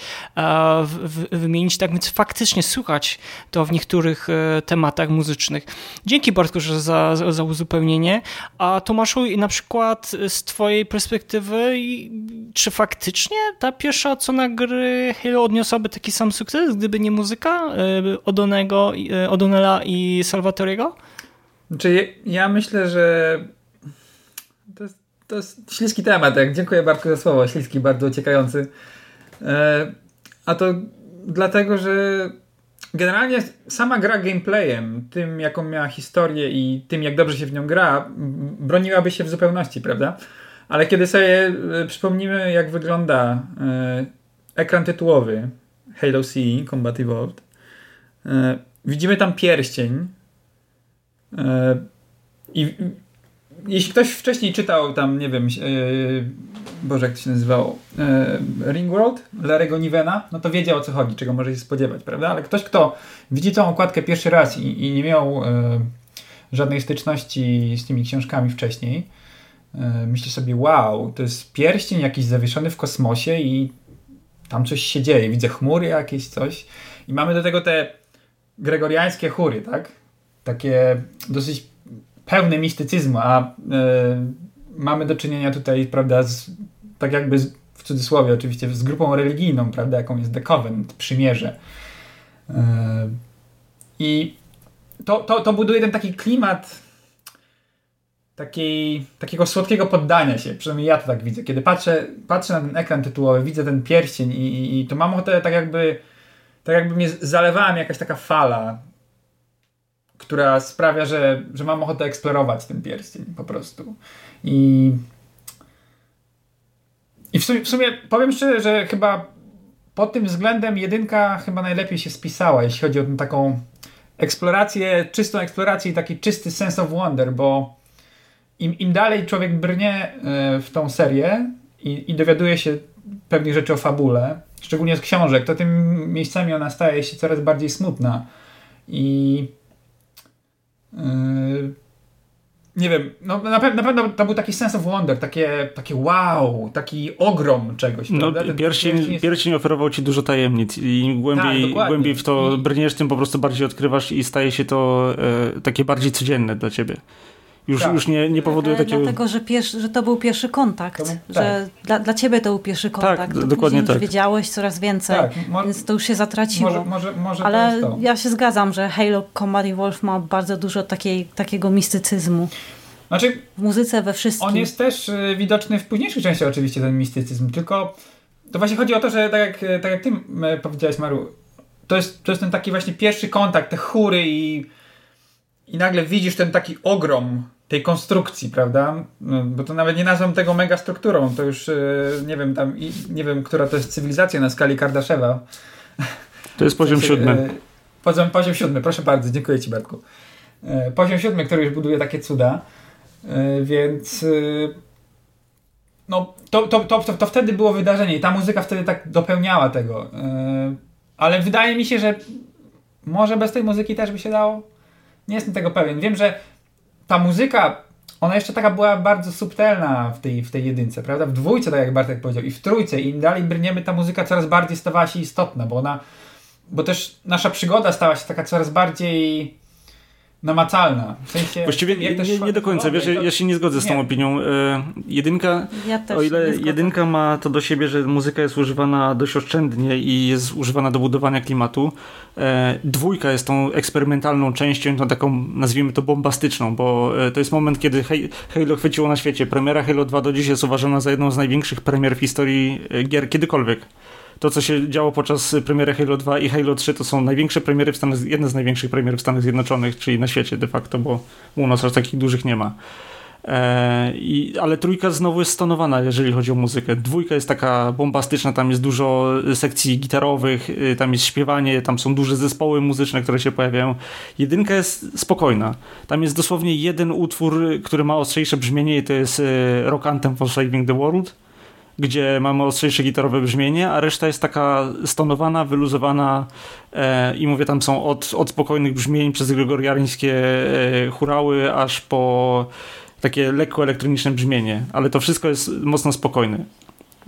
wymienić, tak więc faktycznie słuchać to w niektórych tematach muzycznych. Dzięki Bartku za, za uzupełnienie. A Tomaszu, na przykład z twojej perspektywy, czy faktycznie ta pierwsza pierwsza odsłona gry Halo odniosłaby taki sam sukces, gdyby nie muzyka e, Odonego, e, Odonela i Salvatoriego? Znaczy, ja myślę, że to jest, to jest śliski temat. Dziękuję Bartku za słowo. Śliski, bardzo uciekający. E, a to dlatego, że generalnie sama gra gameplayem, tym jaką miała historię i tym jak dobrze się w nią gra, broniłaby się w zupełności, prawda? Ale kiedy sobie e, przypomnimy jak wygląda e, ekran tytułowy Halo C Combat Evolved, e, widzimy tam pierścień i jeśli ktoś wcześniej czytał tam, nie wiem, Boże, jak to się nazywało, Ringworld, Larego Nivena, no to wiedział o co chodzi, czego może się spodziewać, prawda? Ale ktoś, kto widzi tą okładkę pierwszy raz i, i nie miał żadnej styczności z tymi książkami wcześniej, myśli sobie, wow, to jest pierścień jakiś zawieszony w kosmosie i tam coś się dzieje. Widzę chmury jakieś, coś. I mamy do tego te gregoriańskie chóry, tak? Takie dosyć pełne mistycyzmu, a y, mamy do czynienia tutaj, prawda, z, tak jakby z, w cudzysłowie oczywiście, z grupą religijną, prawda, jaką jest The Covenant, przymierze. Y, I to, to, to buduje ten taki klimat takiej, takiego słodkiego poddania się, przynajmniej ja to tak widzę. Kiedy patrzę, patrzę na ten ekran tytułowy, widzę ten pierścień i, i, i to mam ochotę tak jakby tak jakby mnie zalewała jakaś taka fala, która sprawia, że, że mam ochotę eksplorować ten pierścień po prostu. I i w sumie, w sumie powiem szczerze, że chyba pod tym względem jedynka chyba najlepiej się spisała, jeśli chodzi o tę taką eksplorację, czystą eksplorację i taki czysty sense of wonder, bo im, im dalej człowiek brnie e, w tą serię i, i dowiaduje się pewnych rzeczy o fabule, szczególnie z książek, to tym miejscami ona staje się coraz bardziej smutna. I yy, nie wiem, no, na, pe na, pewno to był taki sense of wonder, takie, takie wow, taki ogrom czegoś. No, pierścień, jest... pierścień oferował ci dużo tajemnic i im głębiej, tak, głębiej w to I... brniesz, tym po prostu bardziej odkrywasz i staje się to e, takie bardziej codzienne dla ciebie. Już, tak. już nie, nie powoduje takiego... Dlatego, że, pierwszy, że to był pierwszy kontakt. To, że tak. dla, dla ciebie to był pierwszy tak, kontakt. Tak, dokładnie tak. wiedziałeś coraz więcej, tak. więc to już się zatraciło. Może, może, może Ale ja się zgadzam, że Halo Combat Wolf ma bardzo dużo takiej, takiego mistycyzmu. Znaczy, w muzyce, we wszystkim. On jest też y, widoczny w późniejszych częściach oczywiście, ten mistycyzm, tylko to właśnie chodzi o to, że tak jak, tak jak ty powiedziałeś, Maru, to jest, to jest ten taki właśnie pierwszy kontakt, te chóry i i nagle widzisz ten taki ogrom tej konstrukcji, prawda? No, bo to nawet nie nazwam tego mega strukturą, to już e, nie wiem tam, nie wiem, która to jest cywilizacja na skali Kardaszewa. To jest poziom siódmy. Poziom, poziom siódmy, proszę bardzo, dziękuję Ci Bartku. E, poziom siódmy, który już buduje takie cuda, e, więc no, to, to, to, to, wtedy było wydarzenie i ta muzyka wtedy tak dopełniała tego. Ale wydaje mi się, że może bez tej muzyki też by się dało nie jestem tego pewien. Wiem, że ta muzyka, ona jeszcze taka była bardzo subtelna w tej, w tej jedynce, prawda? W dwójce, tak jak Bartek powiedział, i w trójce, i im dalej brniemy, ta muzyka coraz bardziej stawała się istotna, bo ona, bo też nasza przygoda stała się taka coraz bardziej namacalna. W sensie, Właściwie nie, nie, nie, do końca, wiesz, to... ja się nie zgodzę z tą opinią. E, jedynka, ja o ile jedynka ma to do siebie, że muzyka jest używana dość oszczędnie i jest używana do budowania klimatu, e, dwójka jest tą eksperymentalną częścią, tą taką, nazwijmy to bombastyczną, bo e, to jest moment, kiedy Halo chwyciło na świecie. Premiera Halo 2 do dziś jest uważana za jedną z największych premier w historii gier kiedykolwiek to, co się działo podczas premiery Halo 2 i Halo 3 to są największe premiery w Stanach, jedne z największych premier w Stanach Zjednoczonych, czyli na świecie de facto, bo u nas aż takich dużych nie ma. E, i, ale trójka znowu jest stonowana, jeżeli chodzi o muzykę. Dwójka jest taka bombastyczna, tam jest dużo sekcji gitarowych, y, tam jest śpiewanie, tam są duże zespoły muzyczne, które się pojawiają. Jedynka jest spokojna. Tam jest dosłownie jeden utwór, który ma ostrzejsze brzmienie i to jest y, Rock Anthem for Saving the World gdzie mamy ostrzejsze gitarowe brzmienie, a reszta jest taka stonowana, wyluzowana e, i mówię, tam są od, od spokojnych brzmień przez gregoriańskie e, aż po takie lekko elektroniczne brzmienie, ale to wszystko jest mocno spokojne.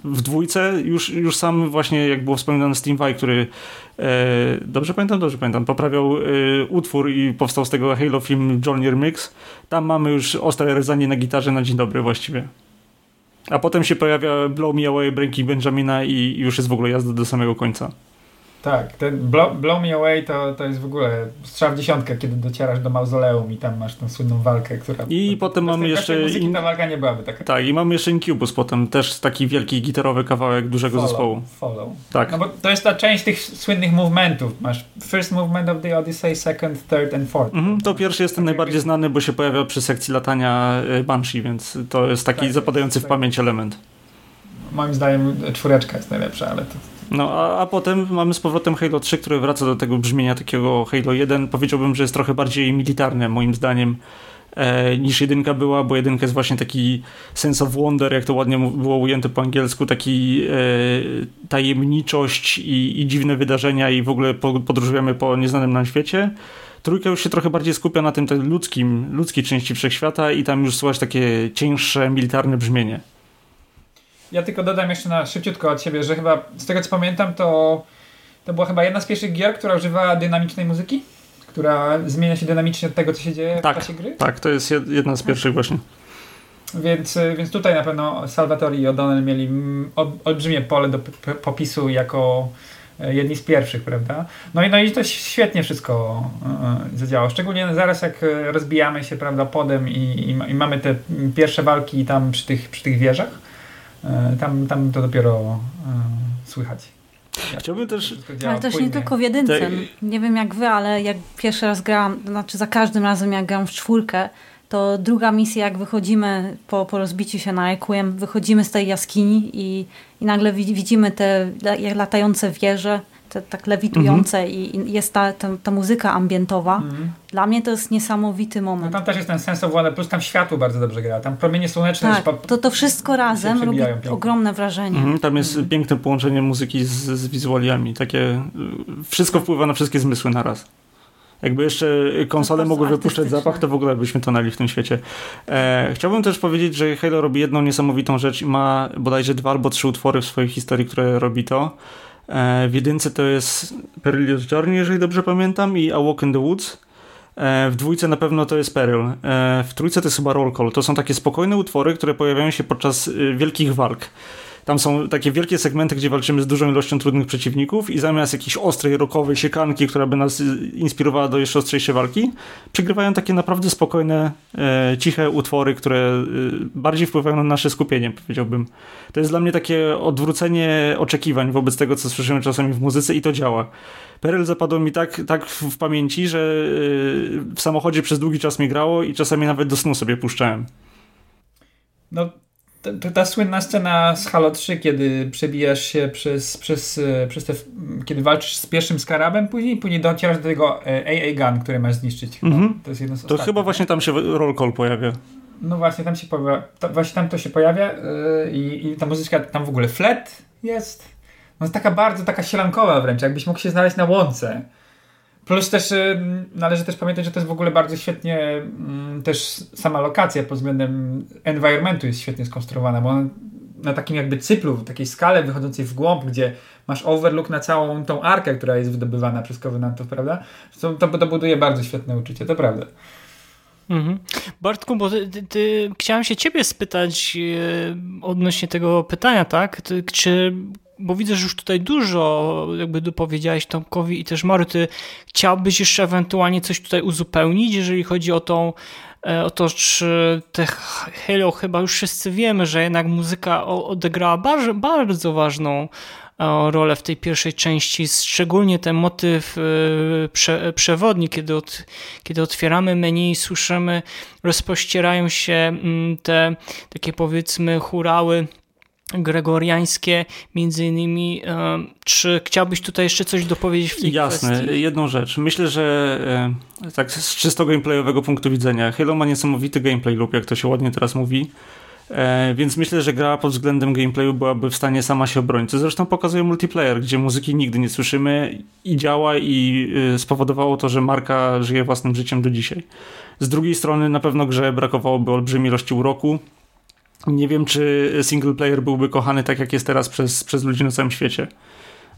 W dwójce już, już sam właśnie, jak było wspominane Steam Vai, który e, dobrze pamiętam, dobrze pamiętam, poprawiał e, utwór i powstał z tego Halo film Jolnir Mix. Tam mamy już ostre rezanie na gitarze na dzień dobry właściwie. A potem się pojawia Blow Me Away Breaking Benjamina i już jest w ogóle jazda do samego końca. Tak, ten Blow, blow Me Away to, to jest w ogóle strzał w dziesiątkę, kiedy docierasz do mauzoleum i tam masz tą słynną walkę, która... I potem mamy jeszcze... Muzyki, ta walka nie byłaby taka. Tak, i mamy jeszcze Incubus potem, też taki wielki gitarowy kawałek dużego follow, zespołu. Follow. Tak. No bo to jest ta część tych słynnych movementów. Masz first movement of the Odyssey, second, third and fourth. Mhm, to pierwszy jest ten tak najbardziej znany, bo się pojawia przy sekcji latania y, Banshee, więc to jest taki tak, zapadający tak. w pamięć element. Moim zdaniem czwóreczka jest najlepsza, ale to no a, a potem mamy z powrotem Halo 3, które wraca do tego brzmienia takiego Halo 1. Powiedziałbym, że jest trochę bardziej militarne moim zdaniem e, niż jedynka była, bo jedynka jest właśnie taki sense of wonder, jak to ładnie było ujęte po angielsku, taki e, tajemniczość i, i, dziwne wydarzenia i w ogóle podróżujemy po nieznanym nam świecie. Trójka już się trochę bardziej skupia na tym, tym ludzkim, ludzkiej części wszechświata i tam już słychać takie cięższe, militarne brzmienie. Ja tylko dodam jeszcze na szybciutko od siebie, że chyba z tego co pamiętam, to, to była chyba jedna z pierwszych gier, która używała dynamicznej muzyki, która zmienia się dynamicznie od tego, co się dzieje tak, w czasie gry. Tak, to jest jedna z pierwszych właśnie. Więc, więc tutaj na pewno Salvatore i O'Donnell mieli olbrzymie pole do popisu jako e, jedni z pierwszych, prawda? No i, no i to świetnie wszystko e, zadziałało. Szczególnie zaraz jak rozbijamy się, prawda, podem i, i, mamy te pierwsze walki tam przy tych, przy tych wieżach E, tam, tam to dopiero e, słychać. Chciałbym też... Ale też płynnie. nie tylko w jedynce. Te... Nie wiem jak wy, ale jak pierwszy raz grałam, znaczy za każdym razem jak gram w czwórkę, to druga misja, jak wychodzimy po, po rozbiciu się na Requiem, wychodzimy z tej jaskini i, i nagle widzimy te latające wieże, te, tak lewitujące mm -hmm. i, jest ta, ta, ta, muzyka ambientowa. Mm -hmm. Dla mnie to jest niesamowity moment. No tam też jest ten sens of plus tam światło bardzo dobrze gra. Tam promienie słoneczne. Tak, to, to wszystko razem robi pięknie. ogromne wrażenie. Mm -hmm. Tam jest mhm. piękne połączenie muzyki z, z wizualiami. Takie, wszystko wpływa na wszystkie zmysły naraz. Jakby jeszcze konsole mogły wypuszczać zapach, to w ogóle byśmy tonęli w tym świecie. E, chciałbym też powiedzieć, że Halo robi jedną niesamowitą rzecz i ma bodajże dwa albo trzy utwory w swojej historii, które robi to. E, w jedynce to jest Perilous Journey, jeżeli dobrze pamiętam, i A Walk in the Woods. E, w dwójce na pewno to jest Peril. E, w trójce to jest chyba Roll Call. To są takie spokojne utwory, które pojawiają się podczas wielkich walk. Tam są takie wielkie segmenty, gdzie walczymy z dużą ilością trudnych przeciwników i zamiast jakiejś ostrej, rokowej siekanki, która by nas inspirowała do jeszcze ostrzejszej walki, przegrywają takie naprawdę spokojne, e, ciche utwory, które e, bardziej wpływają na nasze skupienie, powiedziałbym. To jest dla mnie takie odwrócenie oczekiwań wobec tego, co słyszymy czasami w muzyce i to działa. Perel zapadło mi tak, tak w pamięci, że e, w samochodzie przez długi czas mi grało i czasami nawet do snu sobie puszczałem. No, ta, ta, słynna scena z Halo 3, kiedy przebijasz się przez, przez, e, przez te, kiedy walczysz z pierwszym skarabem, później, później docierasz do tego AA e, Gun, który masz zniszczyć. Chyba. Mm -hmm. To jest jedno z To chyba właśnie tam się roll call pojawia. No właśnie, tam się pojawia, to, właśnie tam to się pojawia yy, i, i ta muzyczka, tam w ogóle flet jest. No taka bardzo taka sielankowa wręcz, jakbyś mógł się znaleźć na łące. Plus też y, należy też pamiętać, że to jest w ogóle bardzo świetnie mm, też sama lokacja pod względem environmentu jest świetnie skonstruowana, bo na takim jakby cyplu, takiej skale wychodzącej w głąb, gdzie masz overlook na całą tą arkę, która jest wydobywana przez Covenantów, prawda? To, to, to buduje bardzo świetne uczucie, to prawda. Mhm. Bartku, bo ty, ty, ty, chciałem się ciebie spytać e, odnośnie tego pytania, tak? Ty, czy bo widzę, że już tutaj dużo jakby dopowiedziałeś Tomkowi i też Mary, ty chciałbyś jeszcze ewentualnie coś tutaj uzupełnić, jeżeli chodzi o tą e, o to, czy te Halo chyba już wszyscy wiemy, że jednak muzyka odegrała bardzo, bardzo ważną e, rolę w tej pierwszej części, szczególnie ten motyw e, prze, przewodni, kiedy, od, kiedy otwieramy menu i słyszymy, rozpościerają się mm, te takie powiedzmy hurały gregoriańskie, między innymi. Czy chciałbyś tutaj jeszcze coś dopowiedzieć w tej Jasne, kwestii? Jasne, jedną rzecz. Myślę, że e, tak z czysto gameplayowego punktu widzenia Halo ma niesamowity gameplay lub jak to się ładnie teraz mówi. E, więc myślę, że gra pod względem gameplayu byłaby w stanie sama się obronić. Co zresztą pokazuje multiplayer, gdzie muzyki nigdy nie słyszymy i działa i e, spowodowało to, że marka żyje własnym życiem do dzisiaj. Z drugiej strony na pewno grze brakowałoby olbrzymiej ilości uroku, nie wiem, czy single player byłby kochany tak, jak jest teraz przez, przez ludzi na całym świecie.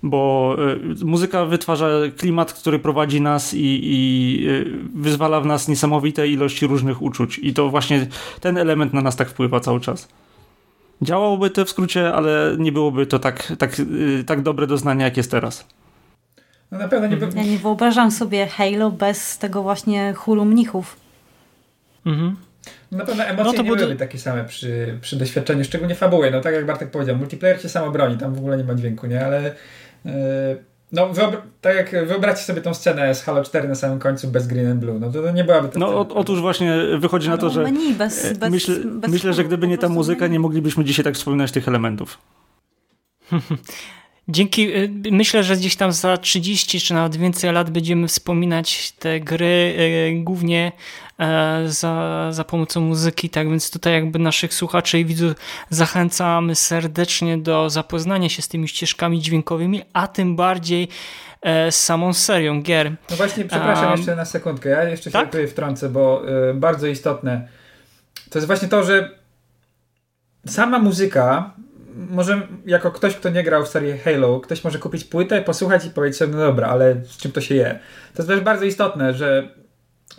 Bo y, muzyka wytwarza klimat, który prowadzi nas i, i y, wyzwala w nas niesamowite ilości różnych uczuć. I to właśnie ten element na nas tak wpływa cały czas. Działałoby to w skrócie, ale nie byłoby to tak, tak, y, tak dobre doznanie, jak jest teraz. No na pewno nie... Ja nie wyobrażam sobie Halo bez tego właśnie chóru mnichów. Mhm. Na pewno emocje no to nie były takie same przy, przy doświadczeniu, szczególnie fabuły. No tak jak Bartek powiedział, multiplayer się samo broni, tam w ogóle nie ma dźwięku, nie? Ale yy, no tak jak wyobraźcie sobie tą scenę z Halo 4 na samym końcu bez Green and Blue, no to, to nie byłaby to... No o, otóż właśnie wychodzi na to, że menu bez, e, bez, myślę, bez myślę że gdyby nie ta muzyka, nie moglibyśmy dzisiaj tak wspominać tych elementów. Dzięki, y, myślę, że gdzieś tam za 30 czy nawet więcej lat będziemy wspominać te gry głównie e, za, za pomocą muzyki, tak więc tutaj jakby naszych słuchaczy i widzów zachęcamy serdecznie do zapoznania się z tymi ścieżkami dźwiękowymi, a tym bardziej e, z samą serią gier. No właśnie, przepraszam um, jeszcze na sekundkę, ja jeszcze się tak? tutaj wtrącę, bo y, bardzo istotne to jest właśnie to, że sama muzyka może jako ktoś, kto nie grał w serię Halo, ktoś może kupić płytę, posłuchać i powiedzieć sobie, no dobra, ale z czym to się je? To jest też bardzo istotne, że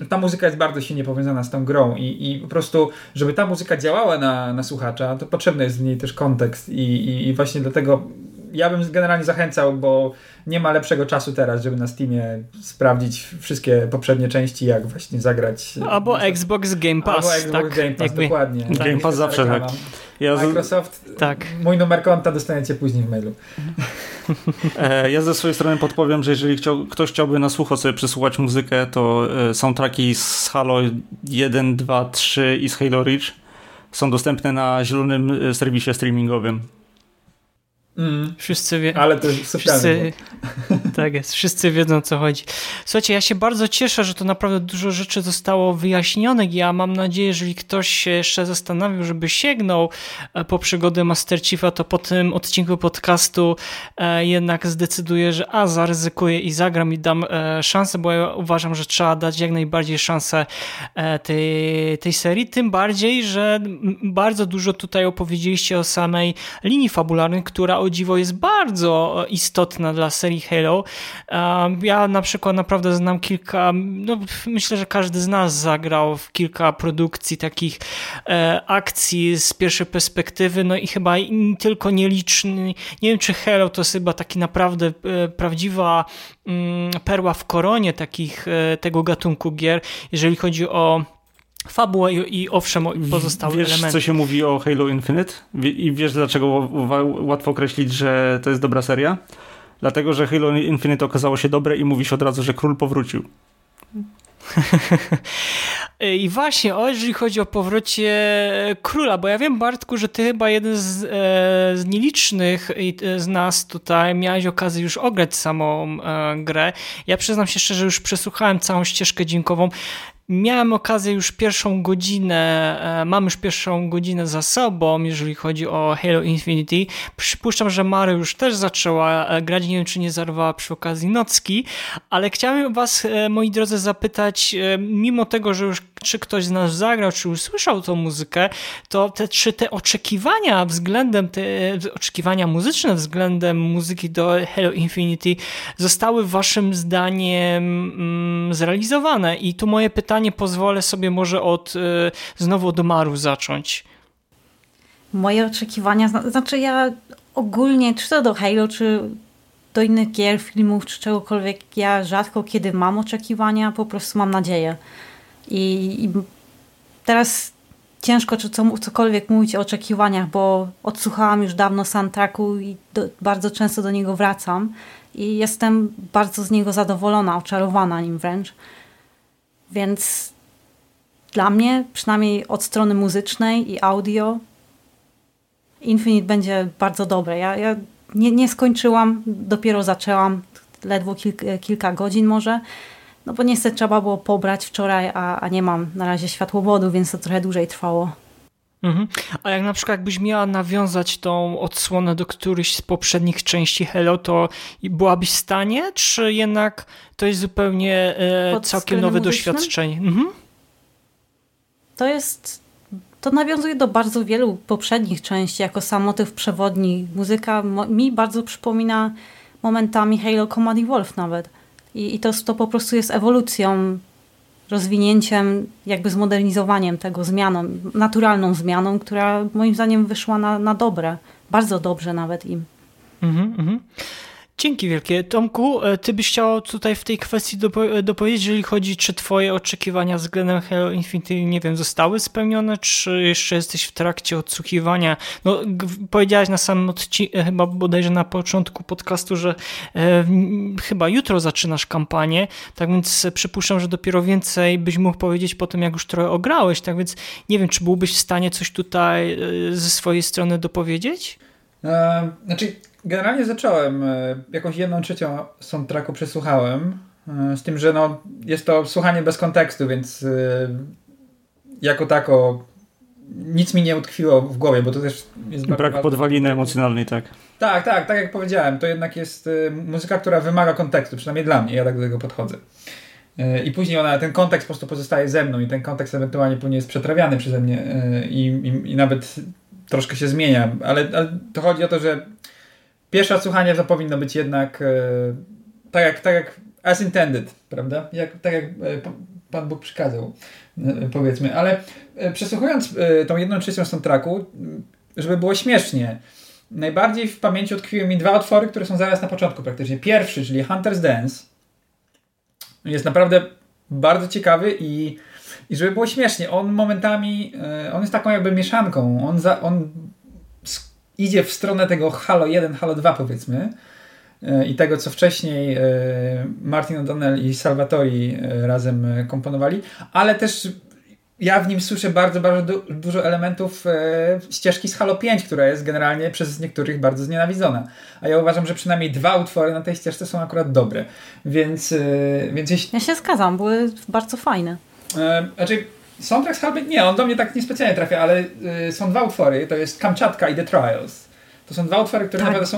ta muzyka jest bardzo silnie powiązana z tą grą i, i po prostu, żeby ta muzyka działała na, na słuchacza, to potrzebny jest w niej też kontekst i, i, i właśnie dlatego ja bym generalnie zachęcał, bo nie ma lepszego czasu teraz, żeby na Steamie sprawdzić wszystkie poprzednie części, jak właśnie zagrać. Albo Xbox Game Pass. Albo Xbox tak, Game Pass, jakby, dokładnie. Tak. Game Pass zawsze tak. Ja Microsoft, tak. mój numer konta dostaniecie później w mailu. E, ja ze swojej strony podpowiem, że jeżeli chciał, ktoś chciałby na słucho sobie przesłuchać muzykę, to e, soundtracki z Halo 1, 2, 3 i z Halo Reach są dostępne na zielonym e, serwisie streamingowym. Mm. Wszyscy wie... Ale to jest wszyscy... Tak jest, wszyscy wiedzą o co chodzi. Słuchajcie, ja się bardzo cieszę, że to naprawdę dużo rzeczy zostało wyjaśnionych. Ja mam nadzieję, jeżeli ktoś się jeszcze zastanawiał, żeby sięgnął e, po przygodę Master Chiefa, to po tym odcinku podcastu e, jednak zdecyduje, że a, zaryzykuję i zagram i dam e, szansę, bo ja uważam, że trzeba dać jak najbardziej szansę tej, tej serii. Tym bardziej, że bardzo dużo tutaj opowiedzieliście o samej linii fabularnej, która o dziwo jest bardzo istotna dla serii Halo. Ja na przykład naprawdę znam kilka, no myślę, że każdy z nas zagrał w kilka produkcji takich e, akcji z pierwszej perspektywy, no i chyba tylko nieliczny, nie wiem czy Halo to jest chyba taki naprawdę e, prawdziwa mm, perła w koronie takich e, tego gatunku gier, jeżeli chodzi o fabułę i, i owszem pozostałe wiesz, elementy. Wiesz, co się mówi o Halo Infinite? I wiesz, dlaczego łatwo określić, że to jest dobra seria? Dlatego, że Halo Infinite okazało się dobre i mówi się od razu, że król powrócił. I właśnie, o, jeżeli chodzi o powrocie króla, bo ja wiem, Bartku, że ty chyba jeden z, e, z nielicznych z nas tutaj miałeś okazję już ograć samą e, grę. Ja przyznam się szczerze, już przesłuchałem całą ścieżkę dźwiękową. Miałem okazję już pierwszą godzinę, e, mam już pierwszą godzinę za sobą, jeżeli chodzi o Halo Infinity. Przypuszczam, że Mary już też zaczęła e, grać, nie wiem czy nie zarwała przy okazji nocki, ale chciałem was, e, moi drodzy, zapytać, mimo tego, że już czy ktoś z nas zagrał, czy usłyszał tą muzykę, to te, czy te oczekiwania względem, te oczekiwania muzyczne względem muzyki do Halo Infinity zostały waszym zdaniem mm, zrealizowane? I tu moje pytanie pozwolę sobie może od y, znowu od Maru zacząć. Moje oczekiwania, znaczy ja ogólnie, czy to do Halo, czy do innych gier, filmów, czy czegokolwiek, ja rzadko kiedy mam oczekiwania, po prostu mam nadzieję. I, i teraz ciężko czy co, cokolwiek mówić o oczekiwaniach, bo odsłuchałam już dawno soundtracku i do, bardzo często do niego wracam i jestem bardzo z niego zadowolona, oczarowana nim wręcz. Więc dla mnie, przynajmniej od strony muzycznej i audio, Infinite będzie bardzo dobre. Ja, ja nie, nie skończyłam, dopiero zaczęłam, ledwo kilka, kilka godzin może, no bo niestety trzeba było pobrać wczoraj, a, a nie mam na razie światłowodu, więc to trochę dłużej trwało. Mhm. A jak na przykład jakbyś miała nawiązać tą odsłonę do którychś z poprzednich części Hello, to byłabyś w stanie, czy jednak to jest zupełnie e, całkiem nowe muzycznym? doświadczenie? Mhm. To jest to nawiązuje do bardzo wielu poprzednich części, jako sam motyw przewodni. Muzyka mi bardzo przypomina momentami Halo Comedy Wolf nawet. I, i to, to po prostu jest ewolucją, rozwinięciem, jakby zmodernizowaniem tego, zmianą, naturalną zmianą, która moim zdaniem wyszła na, na dobre, bardzo dobrze nawet im. Mhm, mhm. Dzięki wielkie. Tomku, e, ty byś chciał tutaj w tej kwestii dopo dopowiedzieć, jeżeli chodzi, czy twoje oczekiwania względem Halo Infinite, nie wiem, zostały spełnione, czy jeszcze jesteś w trakcie odsłuchiwania? No, powiedziałeś na samym odcinku, e, chyba bodajże na początku podcastu, że e, chyba jutro zaczynasz kampanię, tak więc przypuszczam, że dopiero więcej byś mógł powiedzieć po tym, jak już trochę ograłeś, tak więc nie wiem, czy byłbyś w stanie coś tutaj e, ze swojej strony dopowiedzieć? E, znaczy, generalnie zacząłem, e, jakąś jedną trzecią soundtracku przesłuchałem, e, z tym, że no, jest to słuchanie bez kontekstu, więc e, jako tako nic mi nie utkwiło w głowie, bo to też jest Brak bardzo... podwaliny emocjonalnej, tak. Tak, tak, tak jak powiedziałem, to jednak jest muzyka, która wymaga kontekstu, przynajmniej dla mnie, ja tak do tego podchodzę. I później ona, ten kontekst po prostu pozostaje ze mną i ten kontekst ewentualnie później jest przetrawiany przeze mnie i, i, i nawet troszkę się zmienia, ale, ale to chodzi o to, że pierwsze słuchanie to powinno być jednak e, tak, jak, tak jak as intended, prawda? Jak, tak jak e, Pan Bóg przykazał, e, powiedzmy. Ale przesłuchując tą jedną trzecią soundtracku, żeby było śmiesznie, najbardziej w pamięci utkwiły mi dwa utwory, które są zaraz na początku praktycznie. Pierwszy, czyli Hunter's Dance, jest naprawdę bardzo ciekawy i, i żeby było śmiesznie, on momentami, on jest taką jakby mieszanką, on, za, on idzie w stronę tego Halo 1, Halo 2 powiedzmy e, i tego, co wcześniej e, Martin O'Donnell i Salvatori e, razem komponowali, ale też ja w nim słyszę bardzo, bardzo du dużo elementów ścieżki z Halo 5, która jest generalnie przez niektórych bardzo znienawidzona. A ja uważam, że przynajmniej dwa utwory na tej ścieżce są akurat dobre. Więc, więc jeśli... Ja się zgadzam, były bardzo fajne. Znaczy, Soundtrack z Halbert, nie, on do mnie tak niespecjalnie trafia, ale y, są dwa utwory, to jest Kamczatka i The Trials. To są dwa utwory, które tak, naprawdę są,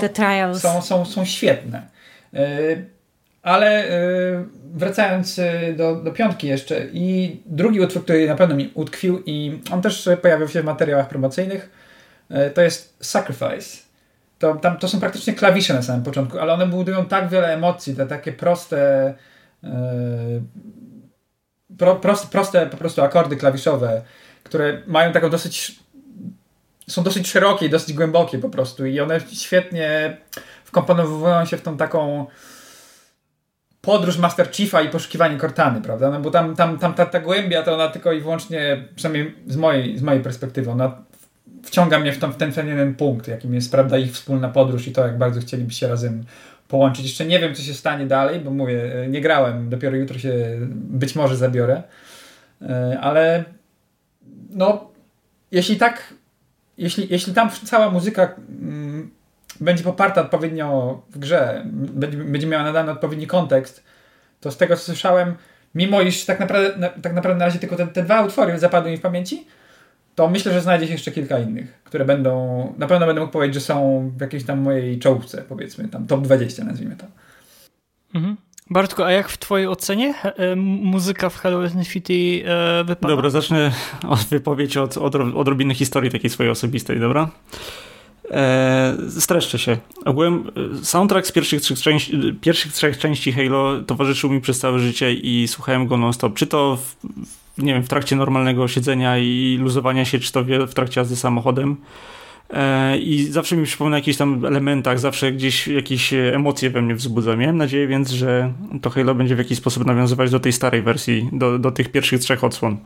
są, są, są świetne. Y, ale y, wracając y, do, do piątki jeszcze i drugi utwór, który na pewno mi utkwił i on też pojawił się w materiałach promocyjnych, y, to jest Sacrifice. To, tam, to są praktycznie klawisze na samym początku, ale one budują tak wiele emocji, te takie proste y, pro, proste, proste po prostu akordy klawiszowe, które mają taką dosyć są dosyć szerokie i dosyć głębokie po prostu i one świetnie wkomponowują się w tą taką podróż Master Chiefa i poszukiwanie Cortany, prawda? No bo tam, tam, tam ta, ta głębia to ona tylko i wyłącznie, przynajmniej z mojej, z mojej perspektywy, ona wciąga mnie w, tą, w ten, jeden punkt, jakim jest, prawda, ich wspólna podróż i to, jak bardzo chcieliby się razem połączyć. Jeszcze nie wiem, co się stanie dalej, bo mówię, e, nie grałem, dopiero jutro się być może zabiorę, e, ale no, jeśli tak, jeśli, jeśli tam cała muzyka mm, będzie poparta odpowiednio w grze, będzie, miała nadany odpowiedni kontekst, to z tego co słyszałem, mimo iż tak naprawdę, na, tak naprawdę na razie tylko te, te dwa utwory zapadły mi w pamięci, to myślę, że znajdzie się jeszcze kilka innych, które będą, na pewno będę mógł powiedzieć, że są w jakiejś tam mojej czołówce, powiedzmy, tam top 20 nazwijmy to. Mhm. Bartko, a jak w twojej ocenie e, muzyka w Hello Infinity e, wypada? Dobra, zacznę od wypowiedzi od, od odrobiny historii takiej swojej osobistej, dobra? E, streszczę się. Ogółem soundtrack z pierwszych trzech, części, pierwszych trzech części Halo towarzyszył mi przez całe życie i słuchałem go non-stop. Czy to w, nie wiem, w trakcie normalnego siedzenia i luzowania się, czy to w trakcie jazdy samochodem. E, I zawsze mi przypomina o jakichś tam elementach, zawsze gdzieś jakieś emocje we mnie wzbudza. Miałem nadzieję więc, że to Halo będzie w jakiś sposób nawiązywać do tej starej wersji, do, do tych pierwszych trzech odsłon.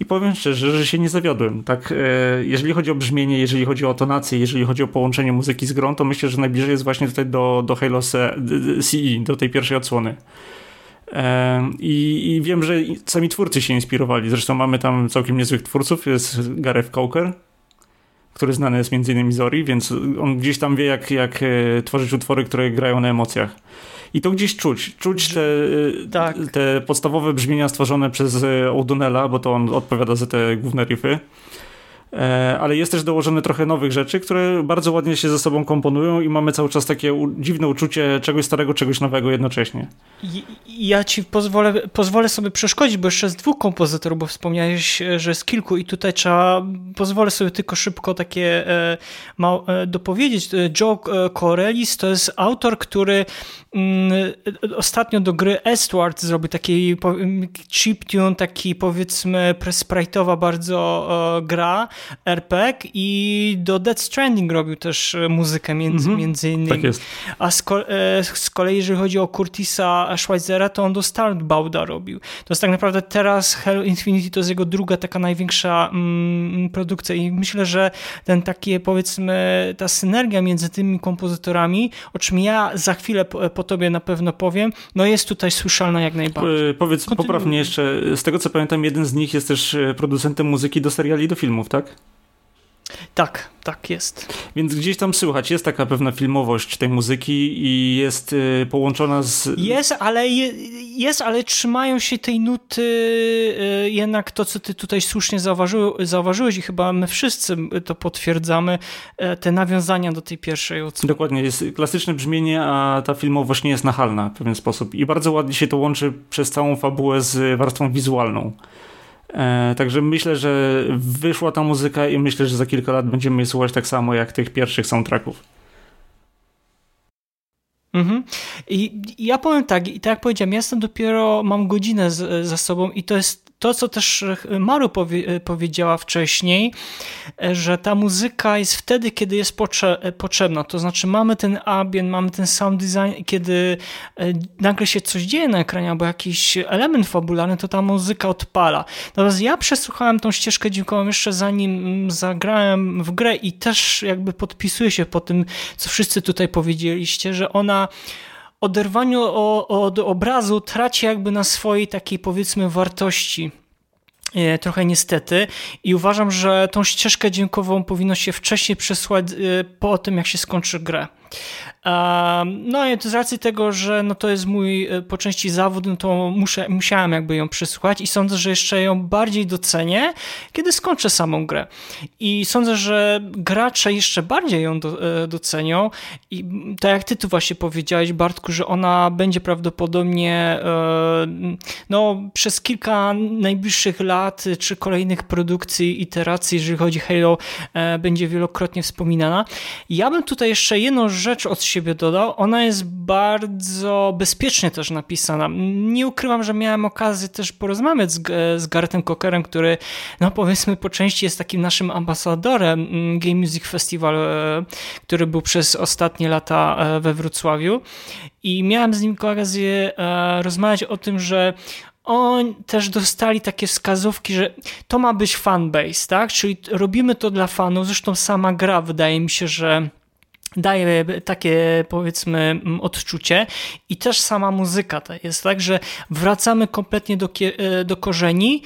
I powiem szczerze, że się nie zawiodłem. Tak, e, jeżeli chodzi o brzmienie, jeżeli chodzi o tonację, jeżeli chodzi o połączenie muzyki z grą, to myślę, że najbliżej jest właśnie tutaj do, do Halo CE, do tej pierwszej odsłony. I, I, wiem, że sami twórcy się inspirowali. Zresztą mamy tam całkiem niezłych twórców. Jest Gareth Coker, który znany jest między innymi Zori, więc on gdzieś tam wie, jak, jak e, tworzyć utwory, które grają na emocjach. I to gdzieś czuć. Czuć te, tak. te podstawowe brzmienia stworzone przez e, O'Donnella, bo to on odpowiada za te główne riffy. E, ale jest też dołożone trochę nowych rzeczy, które bardzo ładnie się ze sobą komponują i mamy cały czas takie dziwne uczucie czegoś starego, czegoś nowego jednocześnie. Ja ci pozwolę, pozwolę sobie przeszkodzić, bo jeszcze z dwóch kompozytorów, bo wspomniałeś, że z kilku i tutaj trzeba, pozwolę sobie tylko szybko takie e, ma, e, dopowiedzieć. Joe Corelis to jest autor, który mm, ostatnio do gry Eastward zrobił taki chiptune, taki powiedzmy sprite'owa bardzo gra, RPG i do Dead Stranding robił też muzykę między, mm -hmm. między innymi. Tak jest. A z, z, kolei jeżeli chodzi o Curtisa Schweizera, to on do Startbauda robił. To jest tak naprawdę teraz Halo Infinity to jest jego druga taka największa mm, produkcja i myślę, że ten taki powiedzmy ta synergia między tymi kompozytorami, o czym ja za chwilę po, po tobie na pewno powiem, no jest tutaj słyszalna jak najbardziej. E, powiedz, Kontynuuj. popraw mnie jeszcze, z tego co pamiętam, jeden z nich jest też e, producentem muzyki do seriali i do filmów, tak? Tak, tak jest. Więc gdzieś tam słychać, jest taka pewna filmowość tej muzyki i jest y, połączona z... Jest, ale je, jest, ale trzymają się tej nuty y, jednak to, co ty tutaj słusznie zauważy, zauważyłeś i chyba my wszyscy to potwierdzamy, y, te nawiązania do tej pierwszej odsłony. Dokładnie, jest klasyczne brzmienie, a ta filmowość nie jest nachalna w pewien sposób i bardzo ładnie się to łączy przez całą fabułę z warstwą wizualną. E, także myślę, że wyszła ta muzyka i myślę, że za kilka lat będziemy jej słuchać tak samo jak tych pierwszych soundtracków. Mhm. I ja powiem tak, i tak jak powiedziałem, ja jestem dopiero, mam godzinę z, za sobą i to jest to, co też Maru powie, powiedziała wcześniej, że ta muzyka jest wtedy, kiedy jest potrze potrzebna. To znaczy mamy ten ambient, mamy ten sound design, kiedy e, nagle się coś dzieje na ekranie albo jakiś element fabularny, to ta muzyka odpala. Natomiast ja przesłuchałem tą ścieżkę dźwiękową jeszcze zanim mm, zagrałem w grę i też jakby podpisuję się po tym, co wszyscy tutaj powiedzieliście, że ona oderwaniu od obrazu traci jakby na swojej takiej powiedzmy wartości e, trochę niestety i uważam, że tą ścieżkę dźwiękową powinno się wcześniej przesłać e, po tym, jak się skończy grę. No i z racji tego, że no to jest mój e, po części zawód, no to muszę, musiałem jakby ją przysłuchać i sądzę, że jeszcze ją bardziej docenię, kiedy skończę samą grę. I sądzę, że gracze jeszcze bardziej ją do, e, docenią i tak jak ty tu właśnie powiedziałeś, Bartku, że ona będzie prawdopodobnie e, no, przez kilka najbliższych lat czy kolejnych produkcji, iteracji, jeżeli chodzi o Halo, będzie wielokrotnie wspominana. Ja bym tutaj jeszcze jedną rzecz od siebie dodał. Ona jest bardzo bezpiecznie też napisana. Nie ukrywam, że miałem okazję też porozmawiać z, z Garethem Cockerem, który no powiedzmy po części jest takim naszym ambasadorem mm, Game Music Festival, e, który był przez ostatnie lata e, we Wrocławiu i miałem z nim okazję e, rozmawiać o tym, że oni też dostali takie wskazówki, że to ma być fanbase, tak? Czyli robimy to dla fanów. Zresztą sama gra wydaje mi się, że daje takie powiedzmy odczucie. I też sama muzyka to jest tak, że wracamy kompletnie do, e, do korzeni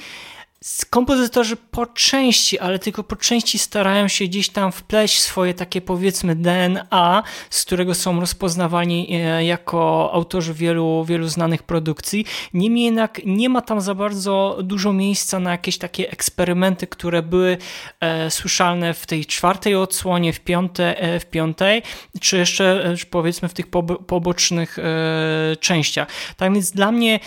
kompozytorzy po części, ale tylko po części starają się gdzieś tam wpleść swoje takie powiedzmy DNA, z którego są rozpoznawani e, jako autorzy wielu, wielu znanych produkcji. Niemniej jednak nie ma tam za bardzo dużo miejsca na jakieś takie eksperymenty, które były e, słyszalne w tej czwartej odsłonie, w, piąte, e, w piątej, czy jeszcze e, powiedzmy w tych pobocznych e, częściach. Tak więc dla mnie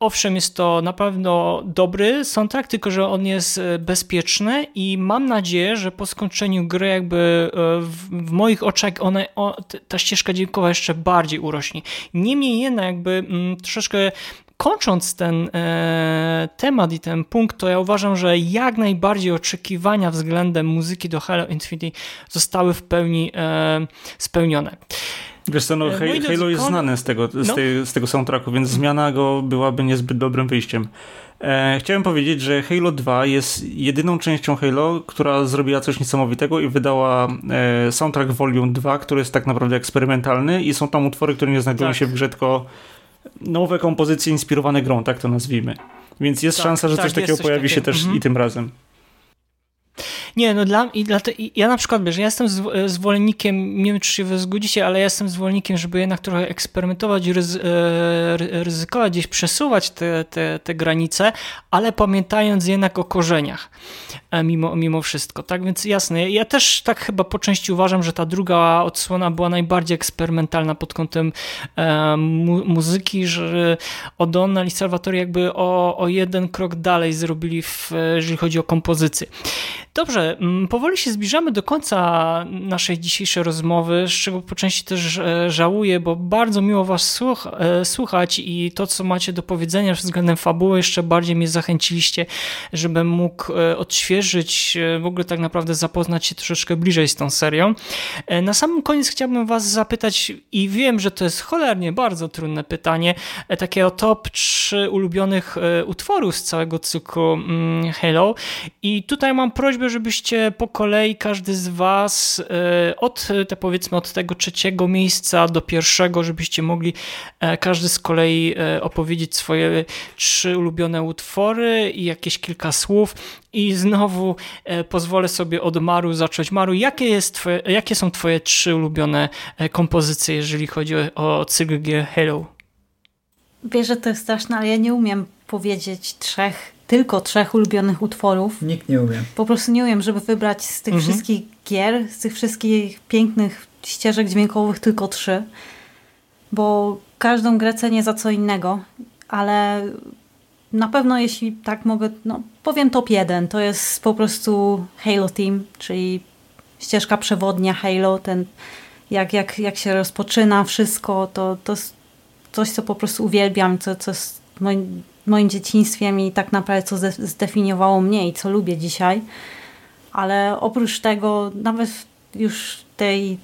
Owszem, jest to na pewno dobry soundtrack, tylko że on jest e, bezpieczny i mam nadzieję, że po skończeniu gry jakby e, w, w moich oczach one, o, ta ścieżka dźwiękowa jeszcze bardziej urośnie. Niemniej jednak jakby mm, troszeczkę kończąc ten e, temat i ten punkt, to ja uważam, że jak najbardziej oczekiwania względem muzyki do Halo Infinity zostały w pełni e, spełnione. Wiesz co, no, e, Halo jest znany z tego, z, no. tej, z tego soundtracku, więc zmiana go byłaby niezbyt dobrym wyjściem. E, chciałem powiedzieć, że Halo 2 jest jedyną częścią Halo, która zrobiła coś niesamowitego i wydała e, soundtrack Volume 2, który jest tak naprawdę eksperymentalny i są tam utwory, które nie znajdują tak. się w grze, tylko nowe kompozycje inspirowane grą, tak to nazwijmy. Więc jest tak, szansa, że tak, coś takiego coś pojawi takiego. się też mhm. i tym razem. Nie, no dla, i dla i ja na przykład, wiesz, ja jestem zwolennikiem, nie wiem czy się wy zgodzicie, ale ja jestem zwolennikiem, żeby jednak trochę eksperymentować ryzy, e, ryzykować, gdzieś przesuwać te, te, te granice, ale pamiętając jednak o korzeniach e, mimo, mimo wszystko. Tak więc jasne, ja też tak chyba po części uważam, że ta druga odsłona była najbardziej eksperymentalna pod kątem e, mu, muzyki, że O'Donnell i Salvatore jakby o, o jeden krok dalej zrobili, w, jeżeli chodzi o kompozycję. Dobrze, mm, powoli się zbliżamy do końca naszej dzisiejszej rozmowy, z czego po części też e, żałuję, bo bardzo miło Was e, słuchać i to, co macie do powiedzenia względem fabuły, jeszcze bardziej mnie zachęciliście, żebym mógł e, odświeżyć, w ogóle tak naprawdę zapoznać się troszeczkę bliżej z tą serią. Na samym koniec chciałbym Was zapytać, i wiem, że to jest cholernie bardzo trudne pytanie, takie o top 3 ulubionych utworów z całego cyklu mm, Halo. I tutaj mam prośbę, żebyście po kolei każdy z Was e, od te powiedzmy od tego trzeciego miejsca do pierwszego, żebyście mogli e, każdy z kolei e, opowiedzieć swoje trzy ulubione utwory i jakieś kilka słów. I znowu pozwolę sobie od Maru zacząć. Maru, jakie, jest twoje, jakie są Twoje trzy ulubione kompozycje, jeżeli chodzi o cykl Hello? Wiesz, że to jest straszne, ale ja nie umiem powiedzieć trzech tylko trzech ulubionych utworów. Nikt nie umie. Po prostu nie umiem, żeby wybrać z tych mhm. wszystkich gier, z tych wszystkich pięknych ścieżek dźwiękowych tylko trzy. Bo każdą grę cenię za co innego, ale na pewno jeśli tak mogę, no powiem top jeden. To jest po prostu Halo Team, czyli ścieżka przewodnia Halo, ten jak, jak, jak się rozpoczyna wszystko, to, to jest coś, co po prostu uwielbiam, co, co jest moim moim dzieciństwem i tak naprawdę co zdefiniowało mnie i co lubię dzisiaj. Ale oprócz tego, nawet już tej,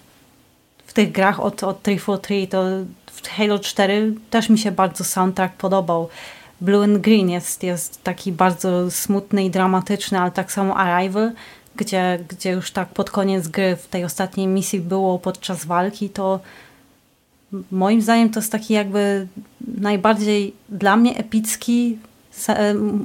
w tych grach od, od 343, to w Halo 4 też mi się bardzo soundtrack podobał. Blue and Green jest, jest taki bardzo smutny i dramatyczny, ale tak samo Arrival, gdzie, gdzie już tak pod koniec gry w tej ostatniej misji było podczas walki, to moim zdaniem to jest taki jakby najbardziej dla mnie epicki,